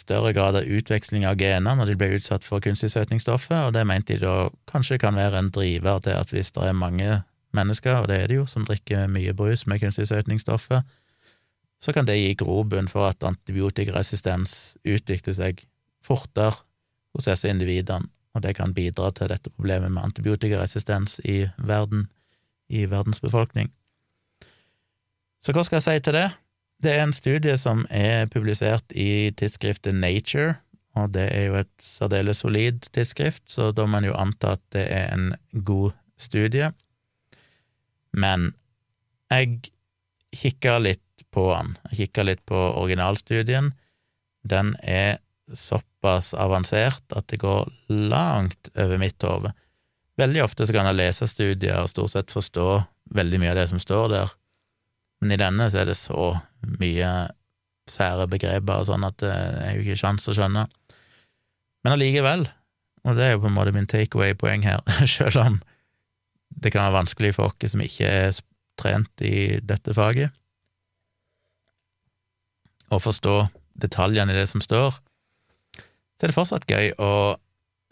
større grad av utveksling av gener når de ble utsatt for kunstig søtningsstoffer, og det mente de da kanskje kan være en driver til at hvis det er mange mennesker, og det er det jo, som drikker mye brus med kunstig søtningsstoffer, så kan det gi grobunn for at antibiotikaresistens utvikler seg fortere hos disse individene, og det kan bidra til dette problemet med antibiotikaresistens i verden, i verdens befolkning. Så hva skal jeg si til det? Det er en studie som er publisert i tidsskriftet Nature, og det er jo et særdeles solid tidsskrift, så da må man jo anta at det er en god studie. Men jeg kikka litt på den. Jeg kikka litt på originalstudien. Den er såpass avansert at det går langt over mitt hode. Veldig ofte så kan jeg lese studier og stort sett forstå veldig mye av det som står der, men i denne så er det så mye sære begreper og sånn at det er jo ikke sjans å skjønne. Men allikevel, og det er jo på en måte min takeaway-poeng her, selv om det kan være vanskelig for oss som ikke er trent i dette faget, å forstå detaljene i det som står, så er det fortsatt gøy å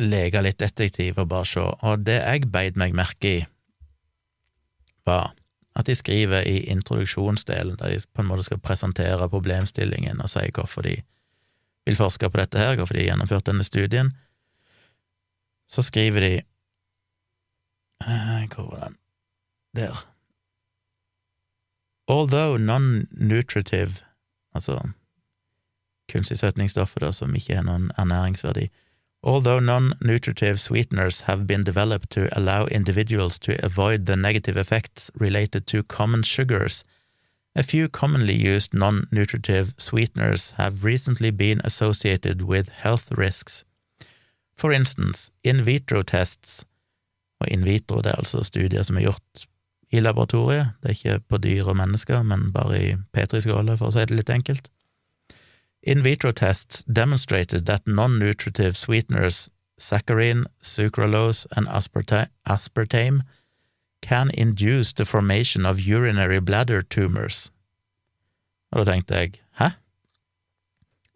leke litt detektiv og bare se, og det jeg beit meg merke i, var at de skriver i introduksjonsdelen, der de på en måte skal presentere problemstillingen og si hvorfor de vil forske på dette her, hvorfor de har gjennomført denne studien, så skriver de eh, Hvor var den? Der. Although non-nutritive, altså kunstig søtningsstoff som ikke har noen ernæringsverdi, Although non-nutritive sweeteners have been developed to allow individuals to avoid the negative effects related to common sugars, a few commonly used non-nutritive sweeteners have recently been associated with health risks. For instance, in vitro tests, og in vitro det er altså studier som er gjort i laboratoriet, det er ikke på dyr og mennesker, men bare i petriskåler, for å si det litt enkelt. In vitro tests demonstrated that non-nutritive sweeteners saccharin, sucralose, and aspartame can induce the formation of urinary bladder tumors. Og da tenkte jeg, hæ?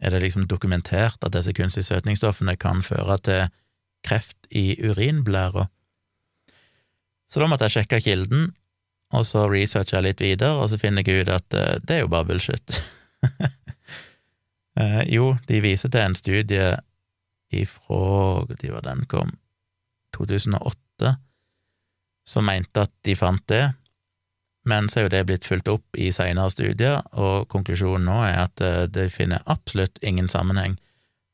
Er det liksom dokumentert at disse kunstige søtningsstoffene kan føre til kreft i urinblæra? Så da måtte jeg sjekke kilden, og så researcha jeg litt videre, og så finner jeg ut at eh, det er jo bare bullshit. Eh, jo, de viser til en studie ifra De var den kom? 2008, som mente at de fant det, men så er jo det blitt fulgt opp i seinere studier, og konklusjonen nå er at eh, de finner absolutt ingen sammenheng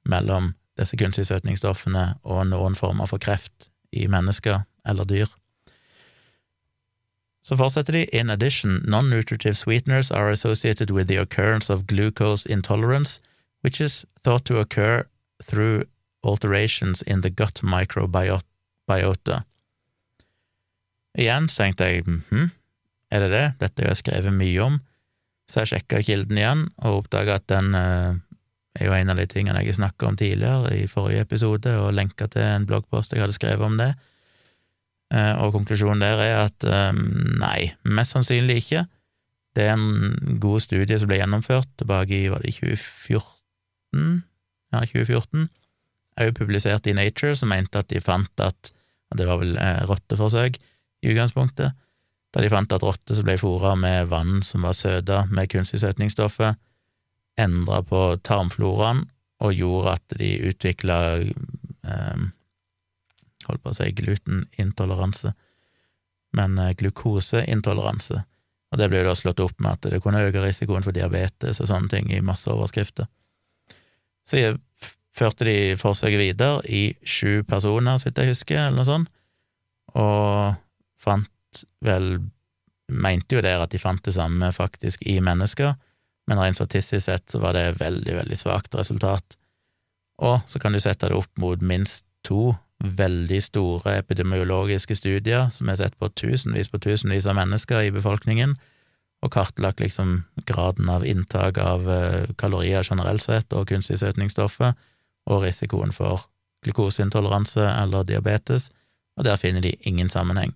mellom disse kunstige søtningsstoffene og noen former for kreft i mennesker eller dyr. Så fortsetter de. In addition, non-nutritive sweeteners are associated with the occurrence of glucose intolerance, which is thought to occur through alterations in the gut microbiota. Igjen så tenkte jeg hm, er det det? Dette har jeg skrevet mye om. Så jeg sjekka kilden igjen, og oppdaga at den eh, er jo en av de tingene jeg snakka om tidligere, i forrige episode, og lenka til en bloggpost jeg hadde skrevet om det. Eh, og konklusjonen der er at eh, nei, mest sannsynlig ikke. Det er en god studie som ble gjennomført tilbake i var det 2014? Ja, 2014. Òg publisert i Nature, som mente at de fant at Det var vel eh, rotteforsøk i utgangspunktet, da de fant at rotter som ble fôra med vann som var søta med kunstig søtningsstoffer, endra på tarmfloraen og gjorde at de utvikla eh, holdt på å si glutenintoleranse, men eh, glukoseintoleranse. Og det ble jo da slått opp med at det kunne øke risikoen for diabetes og sånne ting i masse overskrifter. Så førte de forsøket videre i sju personer, så vidt jeg husker, eller noe sånt, og fant vel Mente jo der at de fant det samme faktisk i mennesker, men rent statistisk sett så var det veldig, veldig svakt resultat. Og så kan du sette det opp mot minst to veldig store epidemiologiske studier som er sett på tusenvis på tusenvis av mennesker i befolkningen, og kartlagt liksom graden av inntak av eh, kalorier generelt sett og kunstig søtningsstoffer, og risikoen for glukoseintoleranse eller diabetes, og der finner de ingen sammenheng.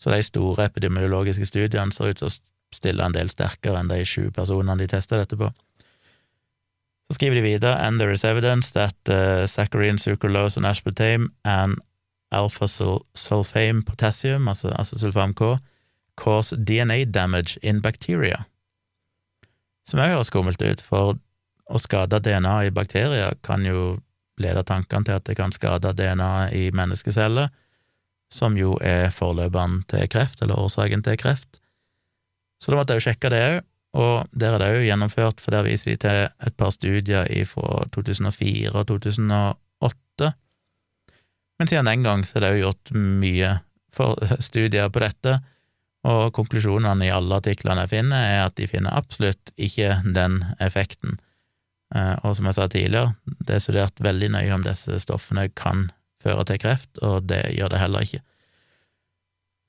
Så de store epidemiologiske studiene ser ut til å stille en del sterkere enn de sju personene de testa dette på. Så skriver de videre and there is evidence that uh, saccharine, sucralose and aspartame and alpha-sulfame potassium, altså, altså sulfam K, cause DNA damage in bacteria. Som òg høres skummelt ut, for å skade DNA i bakterier kan jo lede tankene til at det kan skade DNA i menneskeceller, som jo er forløperen til kreft, eller årsaken til kreft. Så da måtte jeg jo sjekke det òg, og der er det òg gjennomført, for der viser de til et par studier fra 2004 og 2008. Men siden den gang så er det òg gjort mye studier på dette, og konklusjonene i alle artiklene jeg finner, er at de finner absolutt ikke den effekten. Eh, og som jeg sa tidligere, det er studert veldig nøye om disse stoffene kan føre til kreft, og det gjør det heller ikke.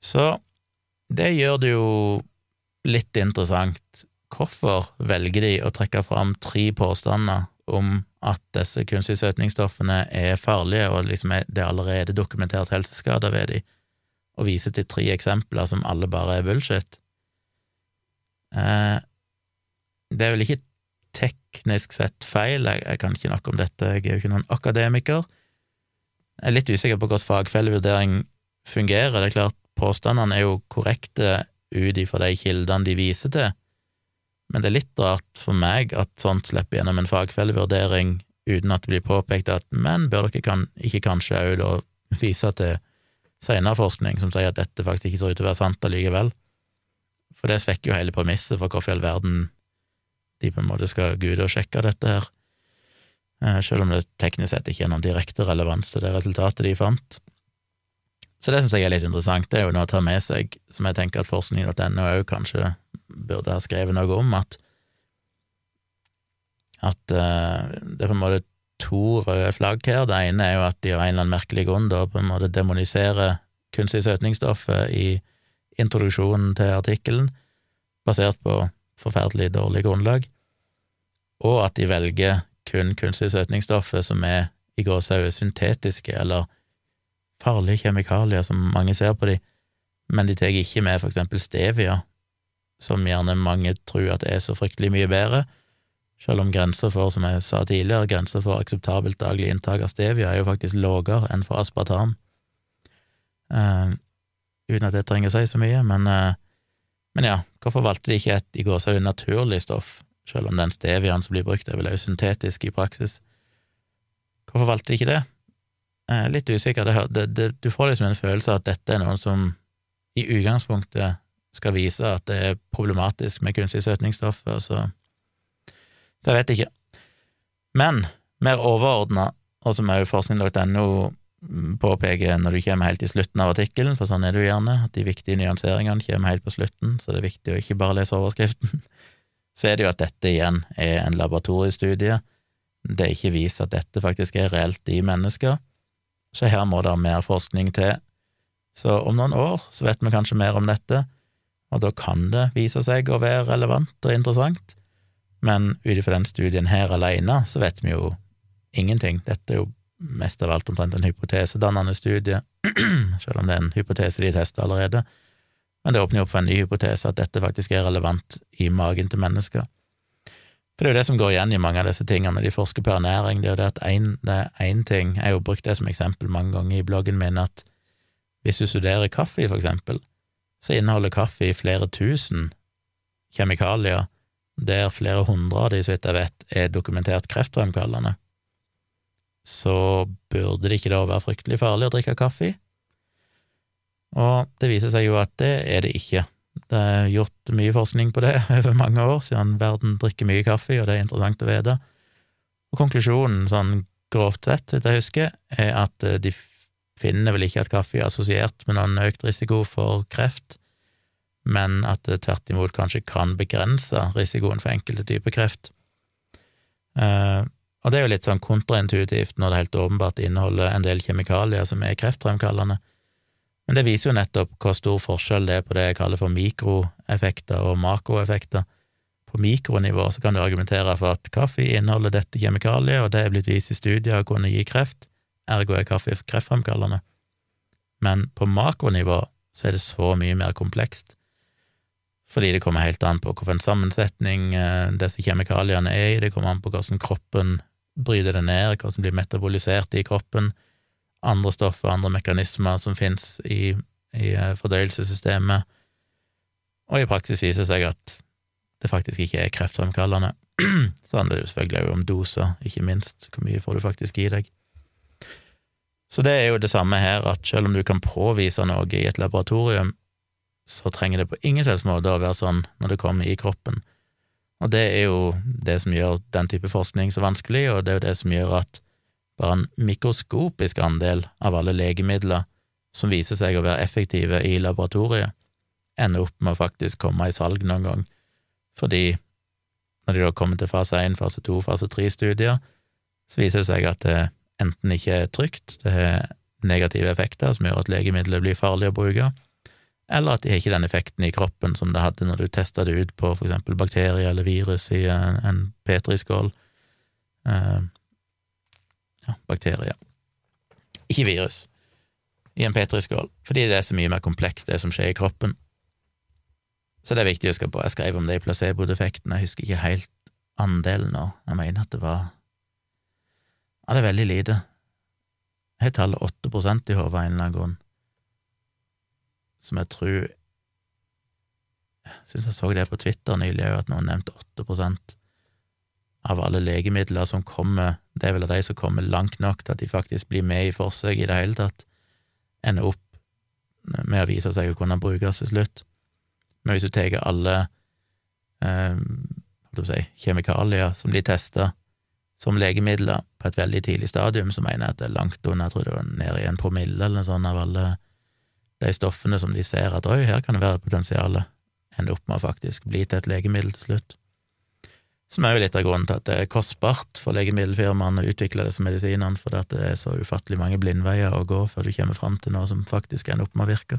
Så det gjør det jo litt interessant Hvorfor velger de å trekke fram tre påstander om at disse kunstige søtningsstoffene er farlige, og liksom er, det er allerede dokumentert helseskader ved dem, og viser til tre eksempler som alle bare er bullshit? Eh, det er vel ikke teknisk sett feil, jeg, jeg, kan ikke noe om dette, jeg er jo ikke noen akademiker. Jeg er litt usikker på hvordan fagfellevurdering fungerer. Det er klart, påstandene er jo korrekte ut ifra de kildene de viser til, men det er litt rart for meg at sånt slipper gjennom en fagfellevurdering uten at det blir påpekt at men bør dere kan, ikke kanskje òg da vise til senere forskning som sier at dette faktisk ikke ser ut til å være sant allikevel? For det svekker jo hele premisset for hvorfor i all verden de på en måte skal gude og sjekke dette her, eh, selv om det teknisk sett ikke er noen direkte relevans til det resultatet de fant. Så det syns jeg er litt interessant, det er jo noe å ta med seg, som jeg tenker at forskning.no òg kanskje burde ha skrevet noe om, at at uh, det er på en måte to røde flagg her. Det ene er jo at de av en eller annen merkelig grunn da på en måte demoniserer kunstig søtningsstoffet i introduksjonen til artikkelen, basert på forferdelig dårlig grunnlag, og at de velger kun kunstig søtningsstoffer som er i gåsehud syntetiske eller farlige kjemikalier, som mange ser på de, men de tar ikke med for eksempel stevia, som gjerne mange tror at er så fryktelig mye bedre, selv om grenser for, som jeg sa tidligere, grenser for akseptabelt daglig inntak av stevia er jo faktisk lavere enn for aspartam. Uh, uten at det trenger å si så mye, men, uh, men ja, hvorfor valgte de ikke et i gåsehud naturlig stoff, selv om den steviaen som blir brukt, er vel også syntetisk i praksis? Hvorfor valgte de ikke det? Er litt usikker. Det, det, det, du får liksom en følelse av at dette er noen som i utgangspunktet skal vise at det er problematisk med kunstig søtningsstoff, så Så jeg vet ikke. Men mer overordna, og som òg forskning.no påpeker når du kommer helt til slutten av artikkelen, for sånn er det jo gjerne, at de viktige nyanseringene kommer helt på slutten, så det er viktig å ikke bare lese overskriften, så er det jo at dette igjen er en laboratoriestudie. Det er ikke vist at dette faktisk er reelt i mennesker, så her må det mer forskning til. Så om noen år så vet vi kanskje mer om dette, og da kan det vise seg å være relevant og interessant, men ut ifra den studien her alene så vet vi jo ingenting. Dette er jo mest av alt omtrent en hypotesedannende studie, selv om det er en hypotese de tester allerede, men det åpner jo opp for en ny hypotese, at dette faktisk er relevant i magen til mennesker. For det er jo det som går igjen i mange av disse tingene. De forsker på ernæring, det er jo det at én ting. Jeg har jo brukt det som eksempel mange ganger i bloggen min, at hvis du studerer kaffe, for eksempel, så inneholder kaffe flere tusen kjemikalier, der flere hundre av de, så vidt jeg vet, er dokumentert kreftfremkallende. Så burde det ikke da være fryktelig farlig å drikke kaffe? i? Og det viser seg jo at det er det ikke. Det er gjort mye forskning på det over mange år, siden verden drikker mye kaffe, og det er interessant å vite. Og konklusjonen, sånn grovt sett, hvis jeg husker, er at eh, de finner vel ikke at kaffe er assosiert med noen økt risiko for kreft, men at det tvert imot kanskje kan begrense risikoen for enkelte typer kreft. Eh, og det er jo litt sånn kontraintuitivt når det helt åpenbart inneholder en del kjemikalier som er kreftfremkallende. Men det viser jo nettopp hvor stor forskjell det er på det jeg kaller for mikroeffekter og makroeffekter. På mikronivå så kan du argumentere for at kaffe inneholder dette kjemikaliet, og det er blitt vist i studier å kunne gi kreft, ergo er kaffe kreftfremkallende. Men på makronivå så er det så mye mer komplekst, fordi det kommer helt an på hvilken sammensetning eh, disse kjemikaliene er i, det kommer an på hvordan kroppen bryter det ned, som blir metabolisert i kroppen, andre stoffer, andre mekanismer som finnes i, i eh, fordøyelsessystemet, og i praksis viser det seg at det faktisk ikke er kreftfremkallende. Så handler det jo selvfølgelig om doser, ikke minst, hvor mye får du faktisk i deg. Så det er jo det samme her, at selv om du kan påvise noe i et laboratorium, så trenger det på ingen selvs måte å være sånn når det kommer i kroppen. Og det er jo det som gjør den type forskning så vanskelig, og det er jo det som gjør at bare en mikroskopisk andel av alle legemidler som viser seg å være effektive i laboratoriet, ender opp med å faktisk komme i salg noen gang, fordi når de da kommer til fase 1, fase 2, fase 3-studier, så viser det seg at det enten ikke er trygt, det har negative effekter som gjør at legemidlet blir farlig å bruke, eller at de har ikke den effekten i kroppen som det hadde når du testa det ut på for eksempel bakterier eller virus i en, petriskål. Uh, ja, bakterier. Ikke virus. I en petriskål. Fordi det er så mye mer komplekst, det som skjer i kroppen. Så det er viktig å huske på. Jeg skrev om det i placebo-defekten, jeg husker ikke helt andelen nå. Jeg mener at det var Ja, det er veldig lite. Jeg har tallet 8 i hodet av en eller annen grunn, som jeg tror Jeg syns jeg så det på Twitter nylig òg, at noen nevnte åtte prosent av alle legemidler som kommer, det er vel av de som kommer langt nok til at de faktisk blir med i forsøk i det hele tatt, ender opp med å vise seg å kunne brukes til slutt. Men hvis du tar alle eh, si, kjemikalier som de tester som legemidler på et veldig tidlig stadium, så mener jeg at det er langt under, jeg tror det var nede i en promille eller noe sånt av alle de stoffene som de ser at oi, her kan det være potensial, ender opp med å faktisk bli til et legemiddel til slutt. Som er jo litt av grunnen til at det er kostbart for legemiddelfirmaene å utvikle disse medisinene, fordi at det er så ufattelig mange blindveier å gå før du kommer fram til noe som faktisk ender opp med å virke.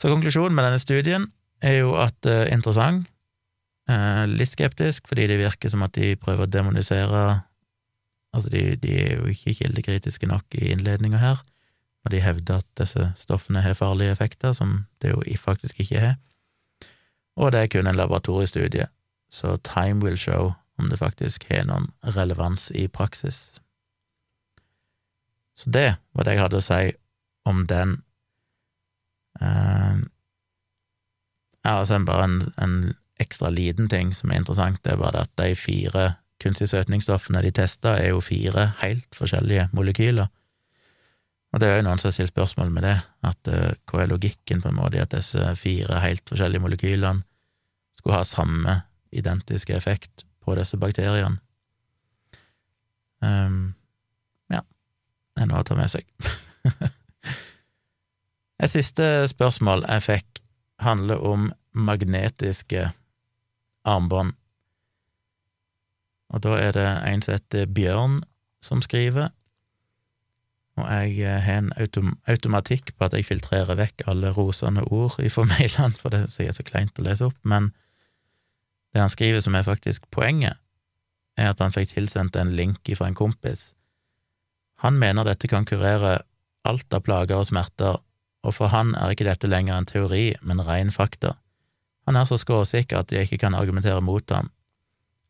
Så konklusjonen med denne studien er jo at er interessant, eh, litt skeptisk, fordi det virker som at de prøver å demonisere Altså, de, de er jo ikke kildekritiske nok i innledninga her, og de hevder at disse stoffene har farlige effekter, som det jo faktisk ikke har. Og det er kun en laboratoriestudie, så time will show om det faktisk har noen relevans i praksis. Så det var det jeg hadde å si om den. Uh, ja, altså bare en, en, ekstra liten ting som er interessant, det er bare at de fire kunstige søtningsstoffene de testa, er jo fire helt forskjellige molekyler. Og det er jo noen som har stilt spørsmål med det, at uh, hva er logikken på en måte i at disse fire helt forskjellige molekylene skulle ha samme identiske effekt på disse bakteriene. Um, ja. er noe å ta med seg. Et siste spørsmål jeg fikk, handler om magnetiske armbånd. Og da er det en som heter Bjørn, som skriver, og jeg eh, har en autom automatikk på at jeg filtrerer vekk alle rosende ord fra mailene, for det er så kleint å lese opp, men det han skriver som er faktisk poenget, er at han fikk tilsendt en link fra en kompis. Han mener dette kan kurere alt av plager og smerter, og for han er ikke dette lenger en teori, men ren fakta. Han er så skråsikker at jeg ikke kan argumentere mot ham.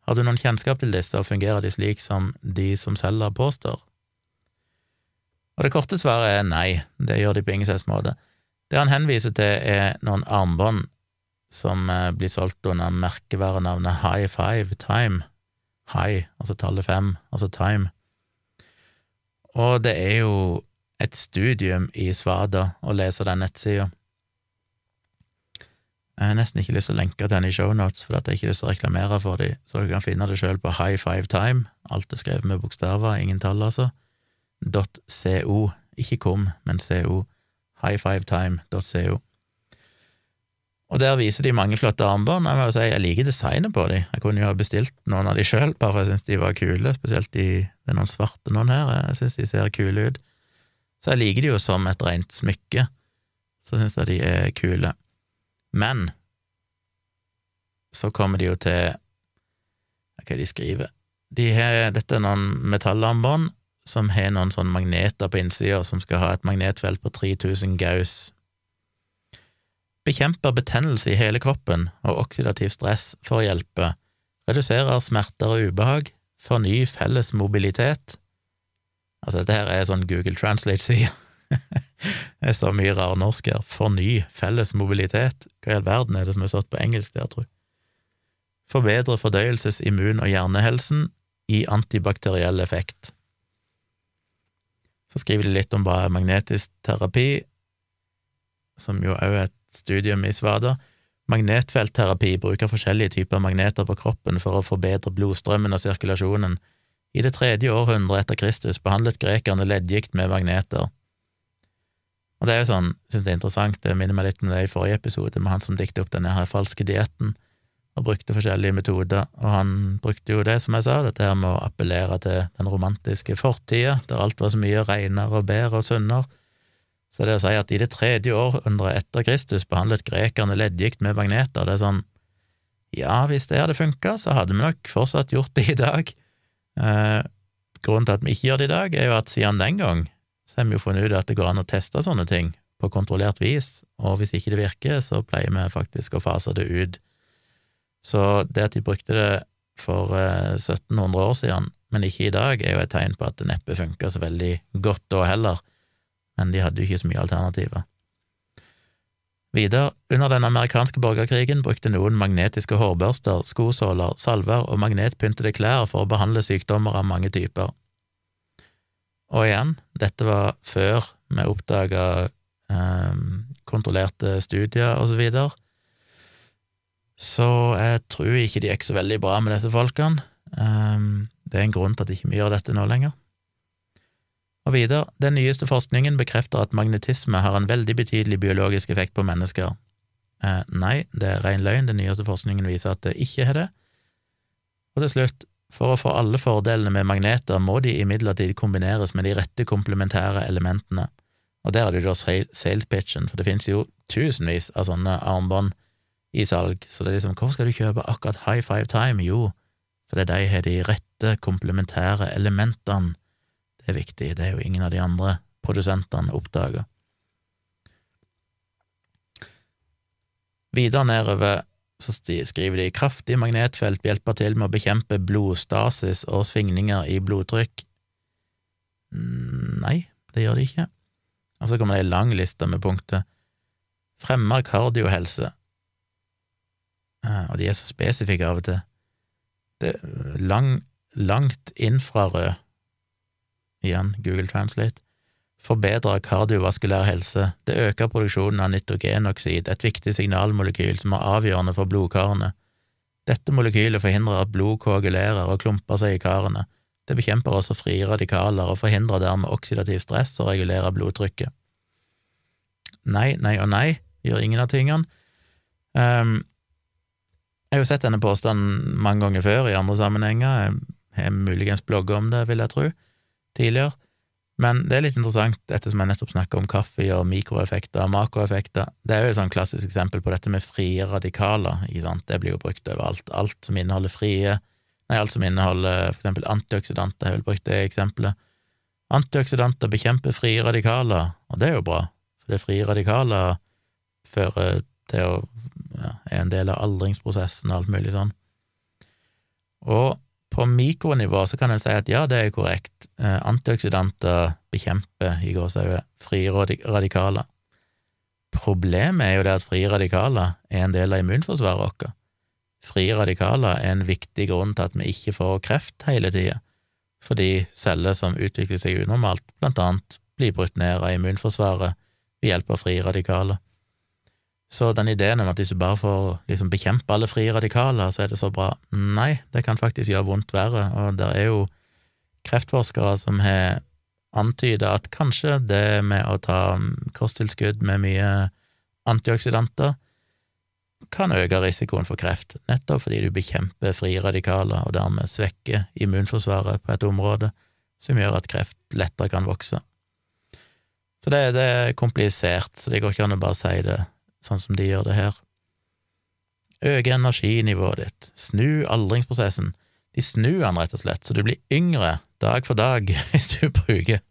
Har du noen kjennskap til disse, og fungerer de slik som de som selger påstår? Og det korte svaret er nei, det gjør de på ingen slags måte. Det han henviser til, er noen armbånd som eh, blir solgt under merkevarenavnet High Five Time. High, altså tallet fem, altså time. Og det er jo et studium i svada å lese den nettsida. Jeg har nesten ikke lyst til å lenke til den i shownotes, for at jeg ikke lyst til å reklamere for dem, så dere kan finne det sjøl på High Five Time. Alt er skrevet med bokstaver, ingen tall, altså. .co, ikke kom, men co. Highfivetime.co. Og der viser de mange flotte armbånd. Jeg må jo si jeg liker designet på de. Jeg kunne jo ha bestilt noen av de sjøl, bare for jeg syns de var kule, spesielt de, det er noen svarte noen her, jeg syns de ser kule ut. Så jeg liker de jo som et rent smykke, så syns jeg de er kule. Men så kommer de jo til Hva er det de skriver? De har, dette er noen metallarmbånd som har noen sånne magneter på innsida som skal ha et magnetfelt på 3000 gauss bekjemper betennelse i hele kroppen og oksidativ stress for å hjelpe, reduserer smerter og ubehag, forny felles mobilitet. Altså, dette her er sånn Google Translate-side. det er så mye rar norsk her. Forny felles mobilitet. Hva i all verden er det som er stått på engelsk der, jeg? Forbedre fordøyelses-, immun- og hjernehelsen, gi antibakteriell effekt. Så skriver de litt om bare magnetisk terapi, som jo òg er et studium i Svada. Magnetfeltterapi bruker forskjellige typer magneter på kroppen for å forbedre blodstrømmen og sirkulasjonen. I det tredje århundret etter Kristus behandlet grekerne leddgikt med magneter. Og det er jo sånn, jeg synes det er interessant, det minner meg litt om det i forrige episode, med han som diktet opp denne her falske dietten, og brukte forskjellige metoder, og han brukte jo det, som jeg sa, dette her med å appellere til den romantiske fortida, der alt var så mye renere og bedre og sunnere, så det å si at i det tredje århundret etter Kristus behandlet grekerne leddgikt med magneter, det er sånn Ja, hvis det hadde funka, så hadde vi nok fortsatt gjort det i dag. Eh, grunnen til at vi ikke gjør det i dag, er jo at siden den gang så har vi jo funnet ut at det går an å teste sånne ting på kontrollert vis, og hvis ikke det virker, så pleier vi faktisk å fase det ut. Så det at de brukte det for eh, 1700 år siden, men ikke i dag, er jo et tegn på at det neppe funka så veldig godt da heller men de hadde jo ikke så mye alternativer. Videre, under den amerikanske borgerkrigen brukte noen magnetiske hårbørster, skosåler, salver og magnetpyntede klær for å behandle sykdommer av mange typer. Og igjen, dette var før vi oppdaga eh, kontrollerte studier og så videre, så jeg tror ikke de gikk så veldig bra med disse folkene. Um, det er en grunn til at ikke vi gjør dette nå lenger. Og videre, den nyeste forskningen bekrefter at magnetisme har en veldig betydelig biologisk effekt på mennesker. Eh, nei, det er ren løgn, den nyeste forskningen viser at det ikke har det. Og til slutt, for å få alle fordelene med magneter må de imidlertid kombineres med de rette komplementære elementene, og der er det jo sales pitchen, for det finnes jo tusenvis av sånne armbånd i salg, så det er liksom, hvorfor skal du kjøpe akkurat High Five Time? Jo, fordi de har de rette komplementære elementene det er viktig, det er jo ingen av de andre produsentene oppdaga. Videre nedover så skriver de kraftig magnetfelt hjelper til med å bekjempe blodstasis og svingninger i blodtrykk. Nei, det gjør de ikke. Og så kommer det ei lang liste med punkter. Fremmer kardiohelse. Eh, og de er så spesifikke av og til. Det er lang, langt infrarød igjen Google Translate, forbedrer kardiovaskulær helse, det øker produksjonen av nitrogenoksid, et viktig signalmolekyl som er avgjørende for blodkarene. Dette molekylet forhindrer at blod koagulerer og klumper seg i karene. Det bekjemper også frie radikaler og forhindrer dermed oksidativ stress og regulerer blodtrykket. Nei, nei og nei gjør ingen av tingene. Um, jeg har jo sett denne påstanden mange ganger før i andre sammenhenger. Jeg har muligens blogga om det, vil jeg tro, tidligere. Men det er litt interessant, ettersom jeg nettopp snakka om kaffe og mikroeffekter og makroeffekter. Det er jo et sånn klassisk eksempel på dette med frie radikaler, ikke sant. Det blir jo brukt overalt. Alt som inneholder frie Nei, alt som inneholder for eksempel antioksidanter, jeg vil bruke det eksempelet. Antioksidanter bekjemper frie radikaler, og det er jo bra, for det frie radikaler fører til å ja, er en del av aldringsprosessen og alt mulig sånn. Og på mikronivå så kan en si at ja, det er korrekt, eh, antioksidanter bekjemper i gåsehudet frie radikaler. Problemet er jo det at frie radikaler er en del av immunforsvaret vårt. Frie radikaler er en viktig grunn til at vi ikke får kreft hele tida, fordi celler som utvikler seg unormalt, blant annet blir brutt ned av immunforsvaret ved hjelp av frie radikaler. Så den ideen om at hvis du bare får liksom bekjempe alle frie radikaler, så er det så bra Nei, det kan faktisk gjøre vondt verre, og det er jo kreftforskere som har antyda at kanskje det med å ta kosttilskudd med mye antioksidanter kan øke risikoen for kreft, nettopp fordi du bekjemper frie radikaler og dermed svekker immunforsvaret på et område som gjør at kreft lettere kan vokse. Så det, det er komplisert, så det går ikke an å bare si det sånn som de gjør det her. Øke energinivået ditt, snu aldringsprosessen. De snur den rett og slett, så du blir yngre dag for dag hvis du bruker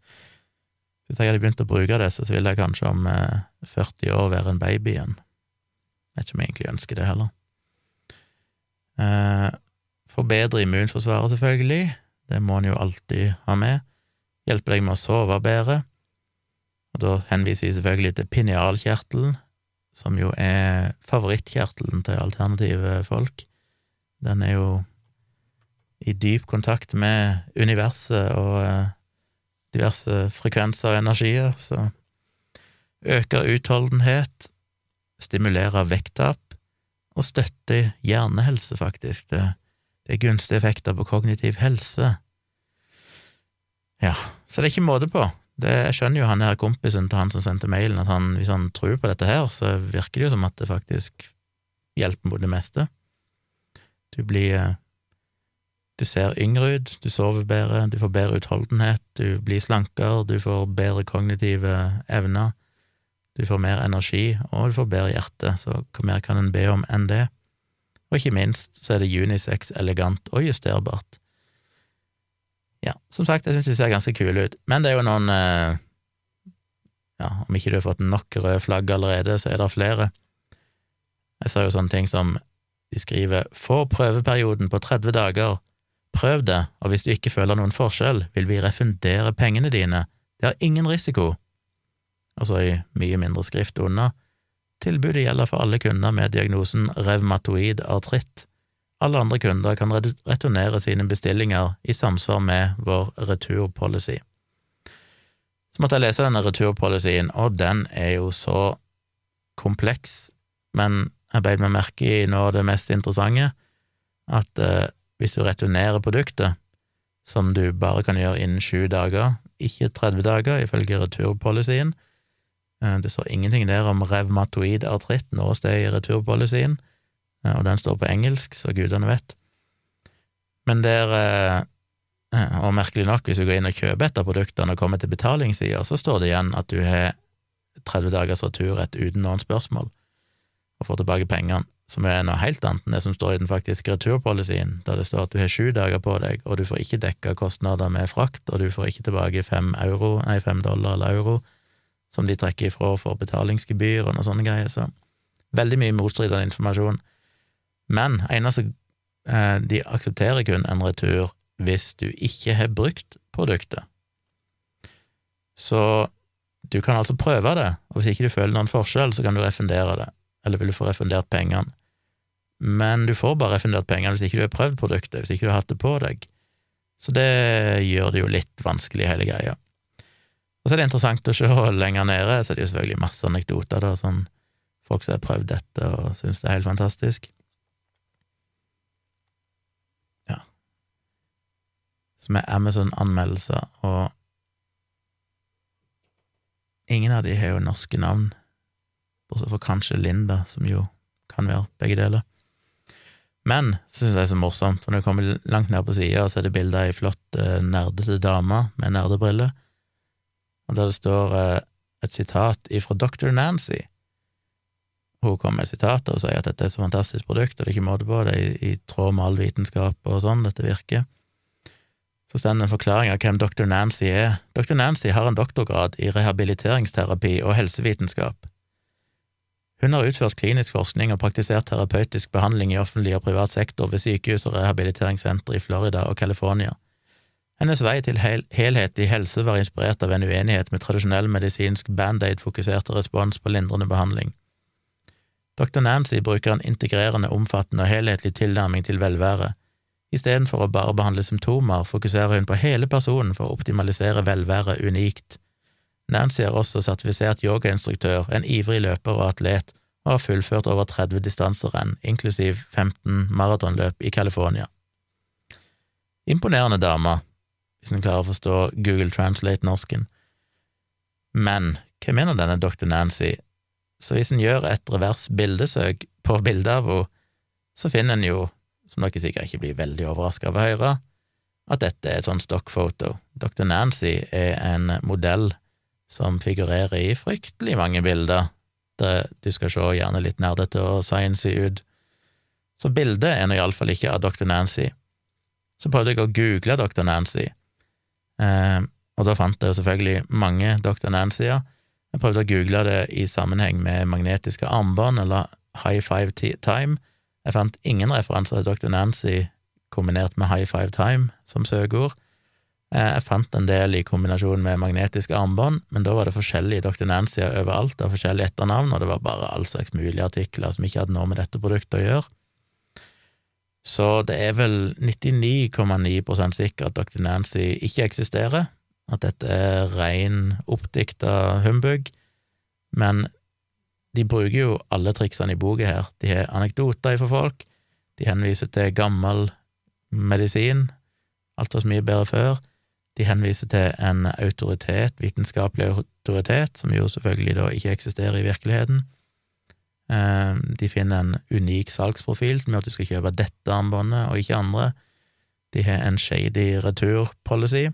Hvis jeg hadde begynt å bruke disse, så ville jeg kanskje om 40 eh, år være en baby igjen. Jeg vet ikke om jeg egentlig ønsker det heller. Eh, forbedre immunforsvaret, selvfølgelig. Det må en jo alltid ha med. Hjelpe deg med å sove bedre. Og da henviser vi selvfølgelig til pinealkjertelen, som jo er favorittkjertelen til alternative folk. Den er jo i dyp kontakt med universet og eh, diverse frekvenser og energier, så øker utholdenhet, stimulerer vekttap og støtter hjernehelse, faktisk. Det, det er gunstige effekter på kognitiv helse. Ja, så det er ikke måte på. Det, jeg skjønner jo han her kompisen til han som sendte mailen, at han, hvis han tror på dette her, så virker det jo som at det faktisk hjelper mot det meste. Du blir eh, Du ser yngre ut, du sover bedre, du får bedre utholdenhet, du blir slankere, du får bedre kognitive evner, du får mer energi, og du får bedre hjerte, så hva mer kan en be om enn det? Og ikke minst så er det unisex, elegant og justerbart. Ja, som sagt, jeg syns de ser ganske kule ut, men det er jo noen eh, Ja, om ikke du har fått nok røde flagg allerede, så er det flere. Jeg ser jo sånne ting som de skriver Få prøveperioden på 30 dager. Prøv det, og hvis du ikke føler noen forskjell, vil vi refundere pengene dine. Det har ingen risiko. Og så i mye mindre skrift under. Tilbudet gjelder for alle kunder med diagnosen revmatoid artritt. Alle andre kunder kan returnere sine bestillinger i samsvar med vår returpolicy. Så måtte jeg lese denne returpolicyen, og den er jo så kompleks, men jeg beit meg merke i noe av det mest interessante, at eh, hvis du returnerer produktet, som du bare kan gjøre innen sju dager, ikke 30 dager, ifølge returpolicyen, eh, det står ingenting der om revmatoid artritt noe sted i returpolicyen, og den står på engelsk, så gudene vet. Men der, eh, og merkelig nok, hvis du går inn og kjøper et av produktene og kommer til betalingssida, så står det igjen at du har 30 dagers returrett uten noen spørsmål, og får tilbake pengene, som er noe helt annet enn det som står i den faktiske returpolicyen, der det står at du har sju dager på deg, og du får ikke dekka kostnader med frakt, og du får ikke tilbake fem euro, nei, fem dollar eller euro, som de trekker ifra for betalingsgebyr og noe sånne greier, så veldig mye motstridende informasjon. Men eneste eh, de aksepterer kun en retur hvis du ikke har brukt produktet. Så du kan altså prøve det, og hvis ikke du føler noen forskjell, så kan du refundere det, eller vil du få refundert pengene. Men du får bare refundert pengene hvis ikke du har prøvd produktet, hvis ikke du har hatt det på deg. Så det gjør det jo litt vanskelig, hele greia. Og så er det interessant å se lenger nede, så er det jo selvfølgelig masse anekdoter, da, sånn folk som har prøvd dette og syns det er helt fantastisk. Er Amazon-anmeldelser, og ingen av de har jo norske navn, bortsett fra kanskje Linda, som jo kan være begge deler. Men så syns jeg det er så morsomt, for når du kommer langt ned på sida, så er det bilde av ei flott, eh, nerdete dame med nerdebriller, og der det står eh, et sitat ifra Dr. Nancy. Hun kom med et sitat og sier at dette er så fantastisk produkt, og det er ikke måte på, det er i, i tråd med all vitenskap og sånn, dette virker. Så står det en forklaring av hvem Dr. Nancy er. Dr. Nancy har en doktorgrad i rehabiliteringsterapi og helsevitenskap. Hun har utført klinisk forskning og praktisert terapeutisk behandling i offentlig og privat sektor ved sykehus og rehabiliteringssentre i Florida og California. Hennes vei til hel helhetlig helse var inspirert av en uenighet med tradisjonell medisinsk band-aid-fokuserte respons på lindrende behandling. Dr. Nancy bruker en integrerende, omfattende og helhetlig tilnærming til velvære. Istedenfor å bare behandle symptomer, fokuserer hun på hele personen for å optimalisere velvære unikt. Nancy er også sertifisert yogainstruktør, en ivrig løper og atlet, og har fullført over 30 distanserenn, inklusiv 15 maratonløp i California. Imponerende dame, hvis en klarer å forstå Google Translate-norsken. Men hva mener denne dr. Nancy? Så hvis en gjør et revers bildesøk på bildet av henne, så finner en jo, som dere sikkert ikke blir veldig overraska av å høre, at dette er et sånn stockphoto. Dr. Nancy er en modell som figurerer i fryktelig mange bilder, Det, du skal se gjerne litt nerdete og sciency ut. Så bildet er nå iallfall ikke av Dr. Nancy. Så prøvde jeg å google Dr. Nancy, eh, og da fant jeg selvfølgelig mange Dr. Nancyer. Jeg prøvde å google det i sammenheng med magnetiske armbånd eller high five time. Jeg fant ingen referanser til Dr. Nancy kombinert med high five time som søkeord. Eh, jeg fant en del i kombinasjon med magnetiske armbånd, men da var det forskjellige Dr. Nancy overalt, og forskjellige etternavn, og det var bare all slags mulige artikler som ikke hadde noe med dette produktet å gjøre. Så det er vel 99,9% sikkert at Dr. Nancy ikke eksisterer, at dette er ren oppdikta humbug, men de bruker jo alle triksene i boka her. De har anekdoter for folk, de henviser til gammel medisin, alt var så mye bedre før, de henviser til en autoritet, vitenskapelig autoritet, som jo selvfølgelig da ikke eksisterer i virkeligheten. Eh, de finner en unik salgsprofil som gjør at du skal kjøpe dette armbåndet og ikke andre. De har en shady returpolicy,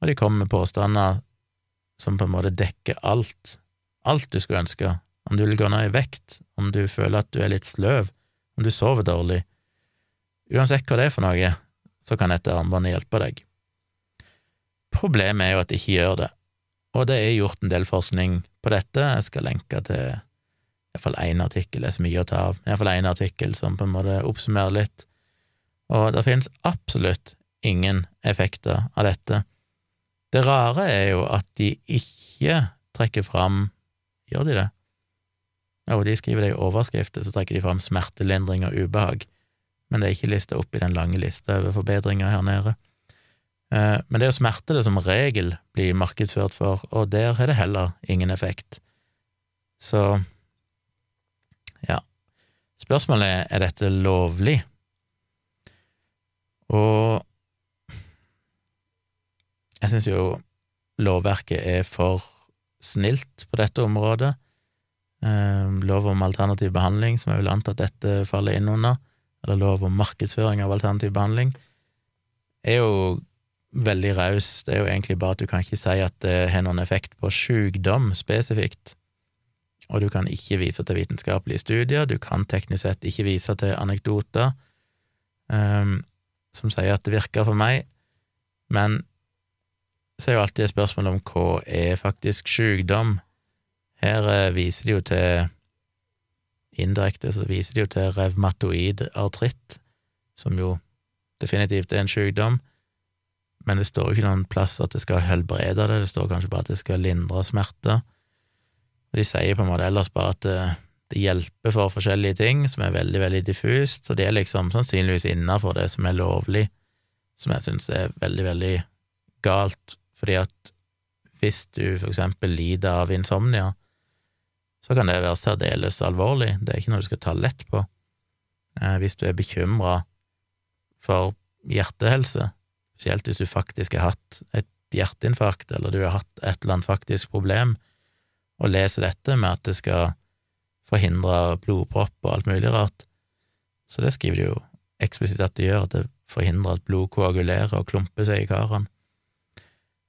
og de kommer med påstander som på en måte dekker alt, alt du skulle ønske. Om du vil gå ned i vekt, om du føler at du er litt sløv, om du sover dårlig. Uansett hva det er for noe, så kan dette armbåndet hjelpe deg. Problemet er jo at de ikke gjør det, og det er gjort en del forskning på dette. Jeg skal lenke til iallfall én artikkel, det er så mye å ta av, iallfall én artikkel som på en måte oppsummerer litt, og det finnes absolutt ingen effekter av dette. Det rare er jo at de ikke trekker fram Gjør de det? Jo, de skriver det i overskrifter, så trekker de fram smertelindring og ubehag, men det er ikke lista opp i den lange lista over forbedringer her nede. Eh, men det er jo smerte det som regel blir markedsført for, og der har det heller ingen effekt. Så ja. Spørsmålet er er dette lovlig. Og jeg syns jo lovverket er for snilt på dette området. Eh, lov om alternativ behandling, som jeg vil anta at dette faller inn under, eller lov om markedsføring av alternativ behandling, er jo veldig raus. Det er jo egentlig bare at du kan ikke si at det har noen effekt på sykdom spesifikt. Og du kan ikke vise til vitenskapelige studier, du kan teknisk sett ikke vise til anekdoter um, som sier at det virker for meg, men så er jo alltid et spørsmål om hva er faktisk sykdom. Her uh, viser de jo til Indirekte så viser de jo til revmatoid artritt, som jo definitivt er en sykdom men det står jo ikke noen plass at det skal helbrede det, det står kanskje bare at det skal lindre smerte. De sier på en måte ellers bare at det, det hjelper for forskjellige ting, som er veldig, veldig diffust, så det er liksom sannsynligvis innafor det som er lovlig, som jeg synes er veldig, veldig galt, fordi at hvis du for eksempel lider av insomnia, så kan det være særdeles alvorlig, det er ikke noe du skal ta lett på. Eh, hvis du er bekymra for hjertehelse, spesielt hvis du faktisk har hatt et hjerteinfarkt, eller du har hatt et eller annet faktisk problem, og leser dette med at det skal forhindre blodpropp og alt mulig rart. Så det skriver de jo eksplisitt at det gjør, at det forhindrer at blod koagulerer og klumper seg i karene.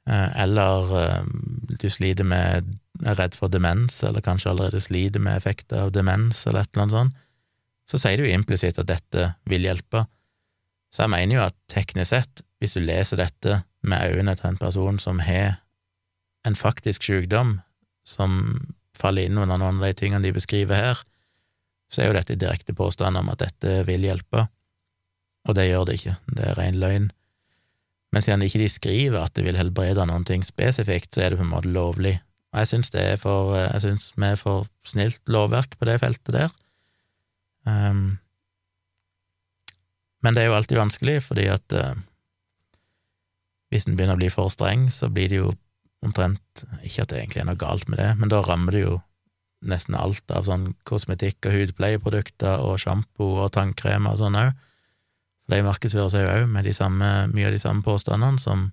Eh, eller eh, du sliter med er redd for demens, eller kanskje allerede sliter med effekter av demens, eller et eller annet sånt, så sier det jo implisitt at dette vil hjelpe. Så jeg mener jo at teknisk sett, hvis du leser dette med øynene til en person som har en faktisk sykdom, som faller inn under noen av de tingene de beskriver her, så er jo dette direkte påstand om at dette vil hjelpe, og det gjør det ikke, det er ren løgn. Men siden ikke de skriver at det vil helbrede noen ting spesifikt, så er det på en måte lovlig. Og jeg syns det er for Jeg syns vi er for snilt lovverk på det feltet der. Um, men det er jo alltid vanskelig, fordi at uh, hvis en begynner å bli for streng, så blir det jo omtrent Ikke at det egentlig er noe galt med det, men da rammer det jo nesten alt av sånn kosmetikk og hudpleieprodukter og sjampo og tannkrem og sånn òg. For de markedsfører seg jo òg med samme, mye av de samme påstandene som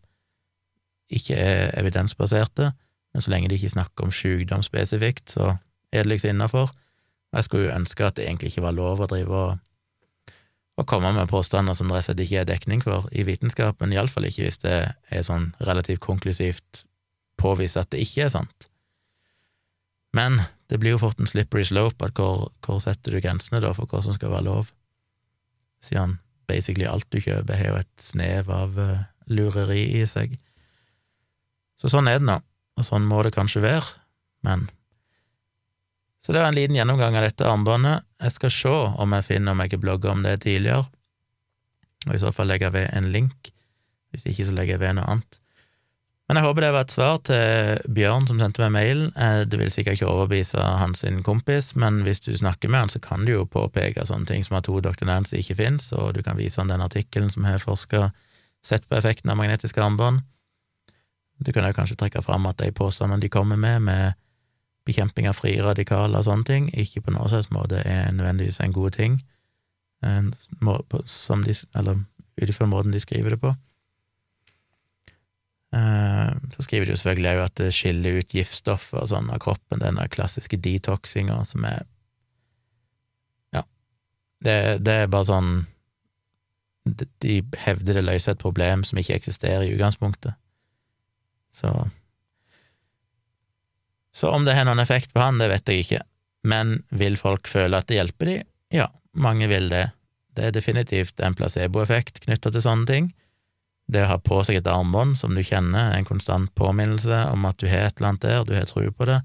ikke er evidensbaserte, men så lenge de ikke snakker om sykdom spesifikt, så er det liksom innafor. Jeg skulle jo ønske at det egentlig ikke var lov å drive og og komme med påstander som det rett og ikke er dekning for i vitenskapen, iallfall ikke hvis det er sånn relativt konklusivt påvist at det ikke er sant. Men det blir jo fort en slippery slope, at hvor, hvor setter du grensene da for hva som skal være lov? Siden basically alt du kjøper, har jo et snev av uh, lureri i seg. Så sånn er det nå, og sånn må det kanskje være, men så det var en liten gjennomgang av dette armbåndet. Jeg skal se om jeg finner om jeg ikke blogga om det tidligere, og i så fall legger jeg ved en link. Hvis ikke, så legger jeg ved noe annet. Men jeg håper det var et svar til Bjørn som sendte meg mail. Eh, det vil sikkert ikke overbevise hans kompis, men hvis du snakker med han, så kan du jo påpeke sånne ting som at to Dr. Nancy ikke fins, og du kan vise han den artikkelen som har forska sett på effekten av magnetiske armbånd. Du kan jo kanskje trekke fram at de påstandene de kommer med, med bekjemping av frie radikaler og sånne ting, ikke på noen slags måte er nødvendigvis en god ting, de, eller ut ifra måten de skriver det på. Eh, så skriver de jo selvfølgelig òg at det skiller ut giftstoffer og sånn av kroppen, den klassiske detoxinga som er Ja, det, det er bare sånn De hevder det løser et problem som ikke eksisterer i utgangspunktet. Så så om det har noen effekt på han, det vet jeg ikke, men vil folk føle at det hjelper de? Ja, mange vil det. Det er definitivt en placeboeffekt knytta til sånne ting. Det å ha på seg et armbånd som du kjenner, en konstant påminnelse om at du har et eller annet der, du har tro på det,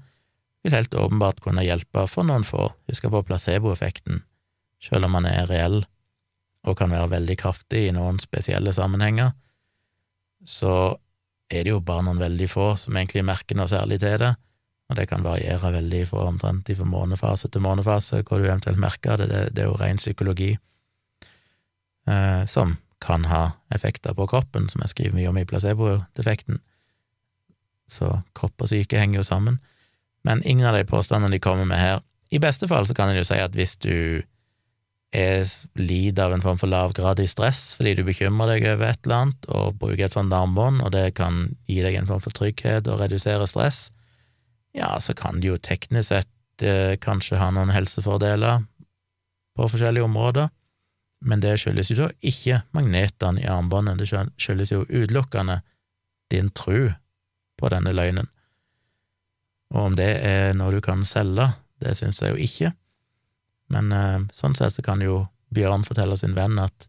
vil helt åpenbart kunne hjelpe for noen få. Husk på placeboeffekten, selv om man er reell og kan være veldig kraftig i noen spesielle sammenhenger, så er det jo bare noen veldig få som egentlig merker noe særlig til det og det kan variere veldig fra omtrent fra månefase til månefase, hvor du eventuelt merker. Det, det, det er jo ren psykologi eh, som kan ha effekter på kroppen, som jeg skriver mye om i placebo-defekten. Så kropp og syke henger jo sammen. Men ingen av de påstandene de kommer med her I beste fall så kan en jo si at hvis du lider av en form for lavgradig stress fordi du bekymrer deg over et eller annet, og bruker et sånt armbånd, og det kan gi deg en form for trygghet og redusere stress, ja, så kan det jo teknisk sett eh, kanskje ha noen helsefordeler på forskjellige områder, men det skyldes jo da ikke magnetene i armbåndet, det skyldes jo utelukkende din tru på denne løgnen. Og om det er noe du kan selge, det syns jeg jo ikke, men eh, sånn sett så kan jo Bjørn fortelle sin venn at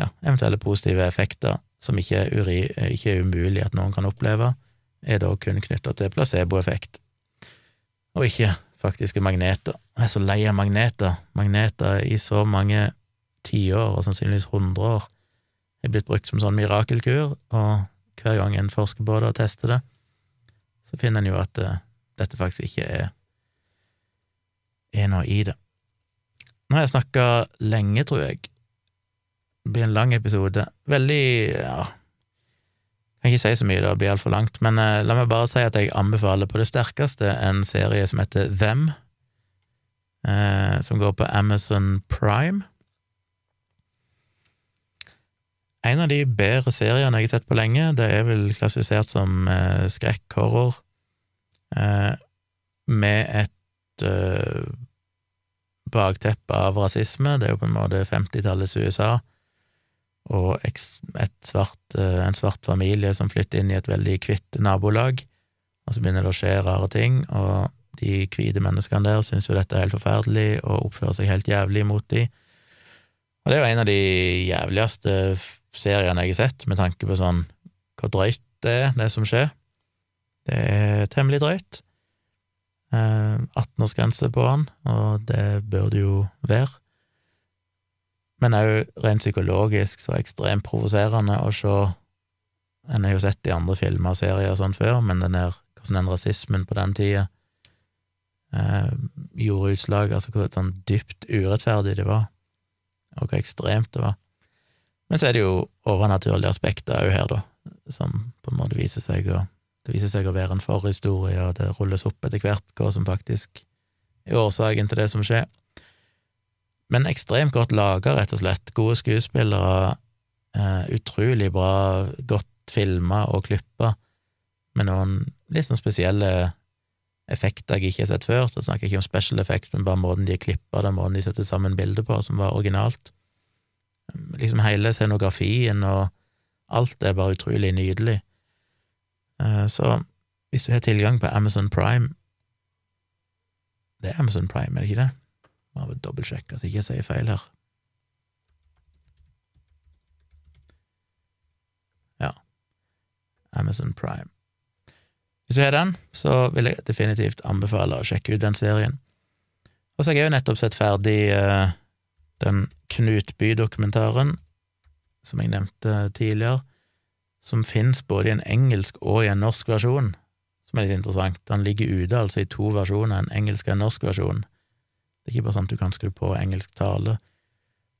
ja, eventuelle positive effekter som ikke er, uri, ikke er umulig at noen kan oppleve, er da kun knytta til placeboeffekt, og ikke faktiske magneter. Jeg er så lei av magneter. Magneter i så mange tiår, og sannsynligvis hundre år, er blitt brukt som sånn mirakelkur, og hver gang en forsker på det og tester det, så finner en jo at uh, dette faktisk ikke er, er noe i det. Nå har jeg snakka lenge, tror jeg. Det blir en lang episode. Veldig ja, kan ikke si så mye, det blir altfor langt, men eh, la meg bare si at jeg anbefaler på det sterkeste en serie som heter Them, eh, som går på Amazon Prime. en av de bedre seriene jeg har sett på lenge. Det er vel klassifisert som eh, skrekk-horror, eh, med et eh, bakteppe av rasisme. Det er jo på en måte 50-tallets USA, og svart, eh, en svart familie som flytter inn i et veldig hvitt nabolag, og så begynner det å skje rare ting, og de hvite menneskene der syns jo dette er helt forferdelig og oppfører seg helt jævlig mot de. Og det er jo en av de jævligste seriene jeg har sett, med tanke på sånn hvor drøyt det er, det som skjer. Det er temmelig drøyt. Eh, 18-årsgrense på han, og det bør det jo være. Men òg rent psykologisk så ekstremt provoserende å se En har jo sett i andre filmer og serier og sånn før, men den der, hvordan den rasismen på den tida eh, gjorde utslag, altså hvor sånn dypt urettferdig det var, og hvor ekstremt det var. Men så er det jo overnaturlige aspekter òg her, da, som på en måte viser seg å det viser seg å være en forhistorie, og det rulles opp etter hvert hva som faktisk er årsaken til det som skjer. Men ekstremt godt laga, rett og slett. Gode skuespillere, eh, utrolig bra, godt filma og klippa, med noen litt sånn spesielle effekter jeg ikke har sett før. Da snakker jeg ikke om special effects, men bare måten de er klippa, den måten de setter sammen bildet på, som var originalt liksom hele scenografien og alt er bare utrolig nydelig. Eh, så hvis du har tilgang på Amazon Prime Det er Amazon Prime, er det ikke det? Må bare dobbeltsjekke så jeg ikke sier feil her. Ja, Amazon Prime. Hvis du har den, så vil jeg definitivt anbefale å sjekke ut den serien. Og så har jeg jo nettopp sett ferdig uh, den Knutby-dokumentaren, som jeg nevnte tidligere, som finnes både i en engelsk og i en norsk versjon, som er litt interessant. Den ligger ute altså i to versjoner, en engelsk og en norsk versjon. Det er ikke bare sånn at du kan skru på engelsk tale.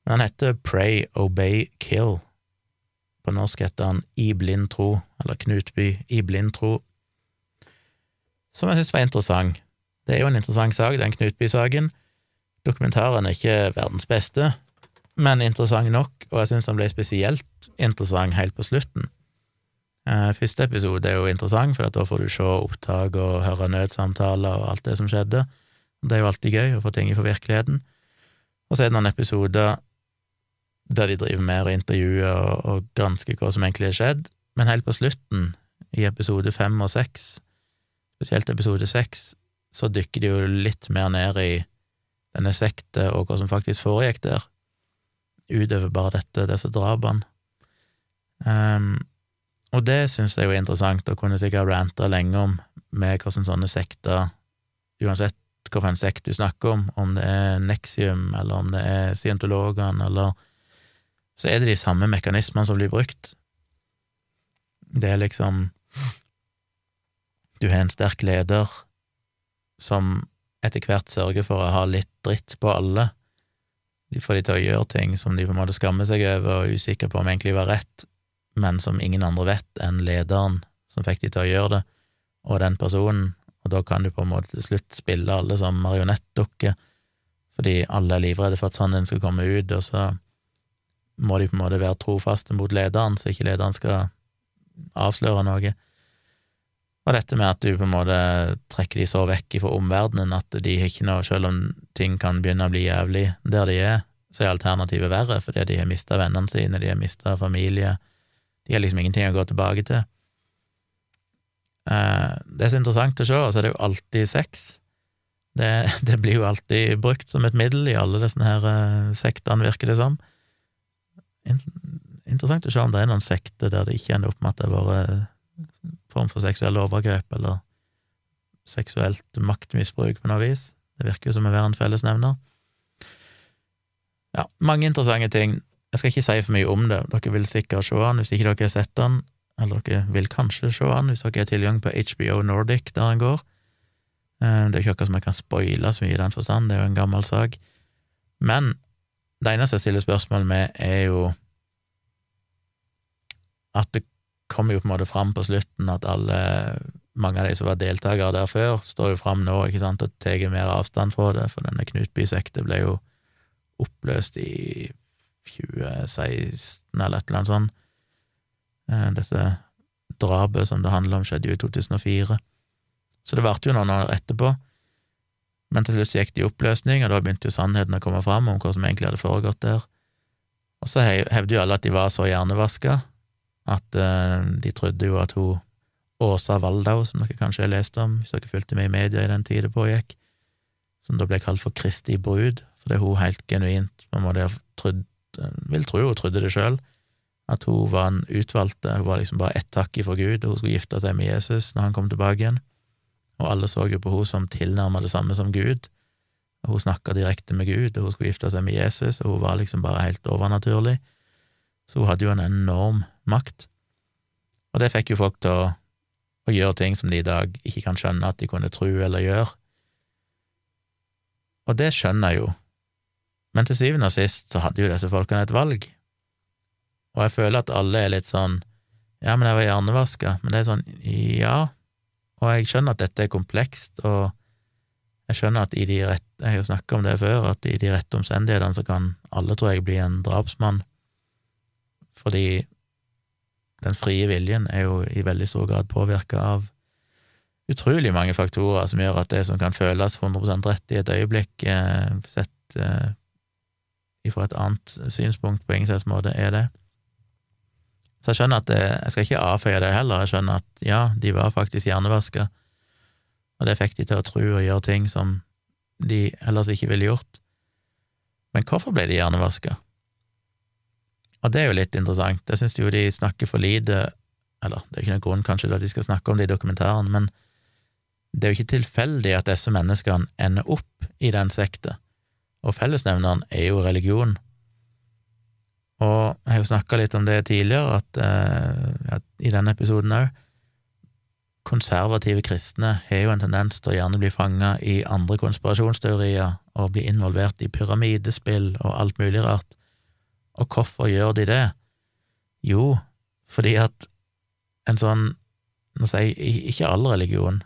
Men han heter Pray, Obey, Kill. På norsk heter han I blind tro, eller Knutby i blind tro, som jeg synes var interessant. Det er jo en interessant sak, den Knutby-saken. Dokumentaren er ikke verdens beste, men interessant nok, og jeg syns han ble spesielt interessant helt på slutten. Eh, første episode er jo interessant, for da får du se opptak og høre nødsamtaler og alt det som skjedde. Det er jo alltid gøy å få ting fra virkeligheten. Og så er det noen episoder der de driver med å intervjuer og, og gransker hva som egentlig har skjedd, men helt på slutten, i episode fem og seks, spesielt episode seks, så dykker de jo litt mer ned i denne sekta og hva som faktisk foregikk der, utover bare dette, disse drapene. Um, og det syns jeg er interessant, og kunne sikkert ranta lenge om med hvordan sånne sekter, uansett hvilken sekt du snakker om, om det er Nexium, eller om det er scientologene, eller Så er det de samme mekanismene som blir brukt. Det er liksom Du har en sterk leder som etter hvert sørger for å ha litt dritt på alle. De får de til å gjøre ting som de på en måte skammer seg over og er usikre på om egentlig var rett, men som ingen andre vet enn lederen som fikk de til å gjøre det, og den personen, og da kan du på en måte til slutt spille alle som marionettdukker, fordi alle er livredde for at sannheten skal komme ut, og så må de på en måte være trofaste mot lederen, så ikke lederen skal avsløre noe. Og dette med at du på en måte trekker de så vekk fra omverdenen at de ikke noe Selv om ting kan begynne å bli jævlig der de er, så er alternativet verre, fordi de har mista vennene sine, de har mista familie, de har liksom ingenting å gå tilbake til. Eh, det er så interessant å se, og så er det jo alltid sex. Det, det, blir jo alltid brukt som et middel i alle disse her uh, sektene, virker det som. Interessant å se om det er noen sekter der det ikke ender opp med at det bare form for seksuelle overgrep eller seksuelt maktmisbruk på noe vis. Det virker jo som å være en fellesnevner. Ja, mange interessante ting. Jeg skal ikke si for mye om det, dere vil sikkert se den hvis ikke dere har sett den, eller dere vil kanskje se den hvis dere har tilgang på HBO Nordic der den går. Eh, det er jo ikke noe som jeg kan spoile så mye i den forstand, det er jo en gammel sak. Men det eneste jeg stiller spørsmål med, er jo at det kommer jo på en måte fram på slutten at alle, mange av de som var deltakere der før, står jo fram nå ikke sant, og tar mer avstand fra det, for denne Knutby-sekta ble jo oppløst i 2016 eller et eller annet sånt. Eh, dette drapet som det handler om, skjedde jo i 2004. Så det varte jo noen år etterpå. Men til slutt gikk det i oppløsning, og da begynte jo sannheten å komme fram om hva som egentlig hadde foregått der. Og så hevder jo alle at de var så hjernevaska at uh, de trodde jo at hun Åsa Waldau, som dere kanskje har lest om, hvis dere fulgte med i media i den tid det pågikk, som da ble kalt for Kristi brud, fordi hun helt genuint på en måte trodd, vil tro hun trodde det sjøl, at hun var en utvalgte, hun var liksom bare ett takk ifra Gud, hun skulle gifte seg med Jesus når han kom tilbake igjen, og alle så jo på hun som tilnærma det samme som Gud, og hun snakka direkte med Gud, og hun skulle gifte seg med Jesus, og hun var liksom bare helt overnaturlig, så hun hadde jo en enorm makt, og det fikk jo folk til å å gjøre ting som de i dag ikke kan skjønne at de kunne tro eller gjøre. Og det skjønner jeg jo, men til syvende og sist så hadde jo disse folkene et valg, og jeg føler at alle er litt sånn ja, men jeg var hjernevaska, men det er sånn ja, og jeg skjønner at dette er komplekst, og jeg skjønner at i de rette, jeg har jo snakka om det før, at i de rette omstendighetene så kan alle, tror jeg, bli en drapsmann, fordi den frie viljen er jo i veldig stor grad påvirka av utrolig mange faktorer som gjør at det som kan føles 100 rett i et øyeblikk, eh, sett eh, ifra et annet synspunkt på ingen måte, er det. Så jeg skjønner at det, jeg skal ikke avfeie det heller, jeg skjønner at ja, de var faktisk hjernevaska, og det fikk de til å tro og gjøre ting som de ellers ikke ville gjort. Men hvorfor ble de hjernevaska? Og det er jo litt interessant. Jeg syns jo de snakker for lite Eller det er ikke noen grunn kanskje til at de skal snakke om det i dokumentaren, men det er jo ikke tilfeldig at disse menneskene ender opp i den sekta, og fellesnevneren er jo religion. Og jeg har jo snakka litt om det tidligere, at, uh, at i denne episoden òg Konservative kristne har jo en tendens til å gjerne bli fanga i andre konspirasjonsteorier og bli involvert i pyramidespill og alt mulig rart. Og hvorfor gjør de det? Jo, fordi at en sånn Nå sier jeg ikke all religion,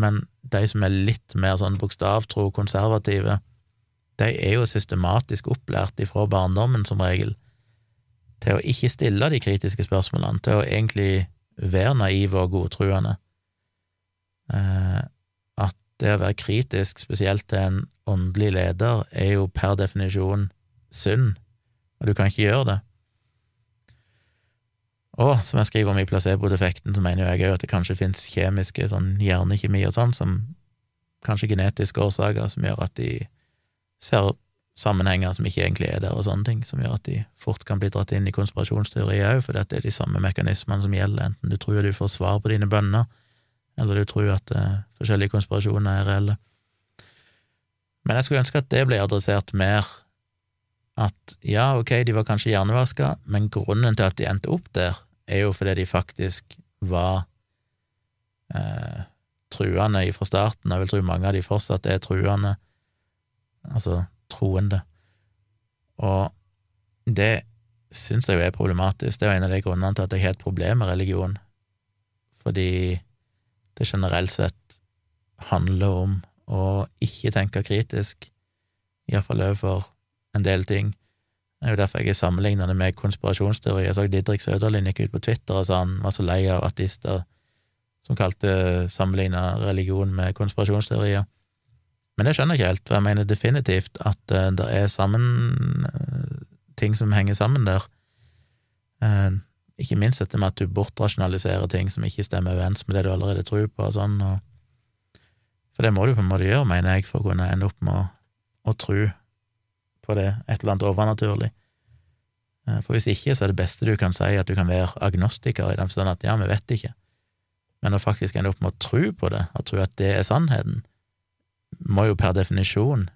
men de som er litt mer sånn bokstavtro konservative, de er jo systematisk opplært ifra barndommen, som regel, til å ikke stille de kritiske spørsmålene, til å egentlig være naive og godtruende. Eh, at det å være kritisk, spesielt til en åndelig leder, er jo per definisjon synd og du kan ikke gjøre det. Og som jeg skriver om i placebo-defekten, så mener jeg òg at det kanskje finnes kjemiske, sånn hjernekjemi og sånn, som kanskje genetiske årsaker, som gjør at de ser sammenhenger som ikke egentlig er der, og sånne ting, som gjør at de fort kan bli dratt inn i konspirasjonsteorier òg, for dette er de samme mekanismene som gjelder, enten du tror du får svar på dine bønner, eller du tror at uh, forskjellige konspirasjoner er reelle. Men jeg skulle ønske at det ble adressert mer at ja, ok, de var kanskje hjernevaska, men grunnen til at de endte opp der, er jo fordi de faktisk var eh, truende fra starten. Jeg vil tro mange av de fortsatt er truende, altså troende. Og det syns jeg jo er problematisk. Det er jo en av de grunnene til at jeg har et problem med religion, fordi det generelt sett handler om å ikke tenke kritisk, iallfall overfor en del ting. Det er jo derfor jeg er sammenligna det med konspirasjonsteorier. Jeg så Didrik Søderlind gikk ut på Twitter og sa han var så lei av ateister som kalte sammenligna religion med konspirasjonsteorier. Men det skjønner jeg ikke helt, for jeg mener definitivt at uh, det er sammen uh, ting som henger sammen der. Uh, ikke minst dette med at du bortrasjonaliserer ting som ikke stemmer overens med det du allerede tror på, og sånn. Og, for det må du på en måte gjøre, mener jeg, for å kunne ende opp med å, å tro på det, et eller annet overnaturlig. Eh, for hvis ikke, så er det beste du kan si, at du kan være agnostiker, i den forstand at ja, vi vet ikke, men å faktisk ende opp med å tro på det, og tro at det er sannheten, må jo per definisjon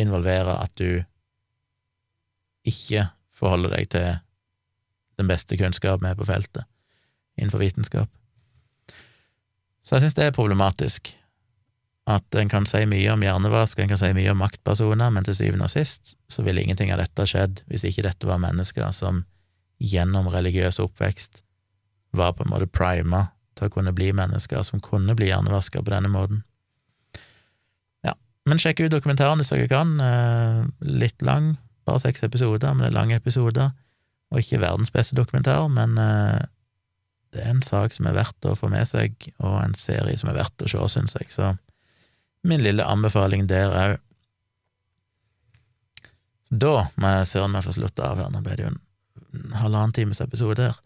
involvere at du ikke forholder deg til den beste kunnskapen er på feltet innenfor vitenskap. Så jeg synes det er problematisk at en kan si mye om hjernevask, en kan si mye om maktpersoner, men til syvende og sist så ville ingenting av dette skjedd hvis ikke dette var mennesker som gjennom religiøs oppvekst var på en måte prima til å kunne bli mennesker som kunne bli hjernevaska på denne måten. Men sjekk ut dokumentaren hvis dere kan. Litt lang, bare seks episoder, men det er lange episoder, og ikke verdens beste dokumentar, men eh, det er en sak som er verdt å få med seg, og en serie som er verdt å se, syns jeg, så min lille anbefaling der òg. Da må jeg søren meg få slutte av her, nå ble det jo en halvannen times episode her.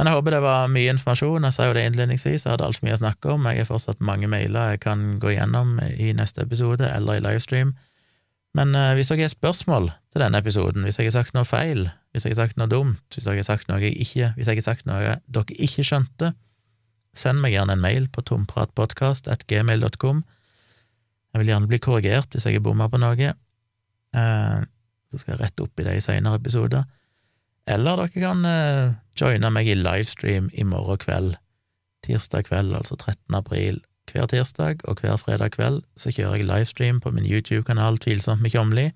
Men jeg håper det var mye informasjon. Jeg sa jo det innledningsvis, jeg hadde altfor mye å snakke om. Jeg har fortsatt mange mailer jeg kan gå gjennom i neste episode eller i livestream. Men uh, hvis dere har spørsmål til denne episoden, hvis jeg har sagt noe feil, hvis jeg har sagt noe dumt, hvis jeg har sagt noe jeg ikke, hvis jeg har sagt noe dere ikke skjønte, send meg gjerne en mail på tompratpodkast.gmail.com. Jeg vil gjerne bli korrigert hvis jeg har bomma på noe, uh, så skal jeg rette opp i det i seinere episoder. Eller dere kan eh, joine meg i livestream i morgen kveld, tirsdag kveld, altså 13. april. Hver tirsdag og hver fredag kveld så kjører jeg livestream på min YouTube-kanal Tvilsomt med Kjomli,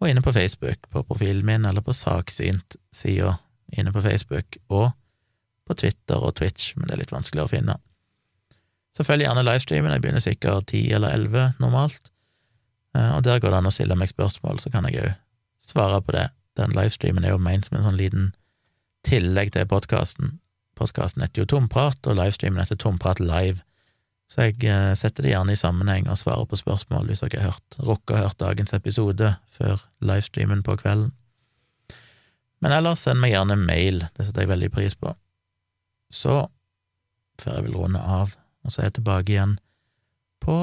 og inne på Facebook, på profilen min, eller på Saksynt-sida inne på Facebook, og på Twitter og Twitch, men det er litt vanskelig å finne. Så følg gjerne livestreamen, jeg begynner sikkert ti eller elleve normalt, eh, og der går det an å stille meg spørsmål, så kan jeg òg svare på det. Den livestreamen er jo ment som en sånn liten tillegg til podkasten. Podkasten heter jo Tomprat, og livestreamen heter Tomprat live. Så jeg eh, setter det gjerne i sammenheng og svarer på spørsmål hvis dere har hørt, rukket å hørt dagens episode før livestreamen på kvelden. Men ellers send meg gjerne mail, det setter jeg veldig pris på. Så før jeg vil runde av, og så er jeg tilbake igjen på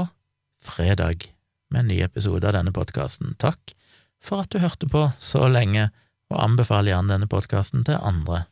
fredag med en ny episode av denne podkasten. Takk for at du hørte på så lenge, og anbefaler gjerne denne podkasten til andre.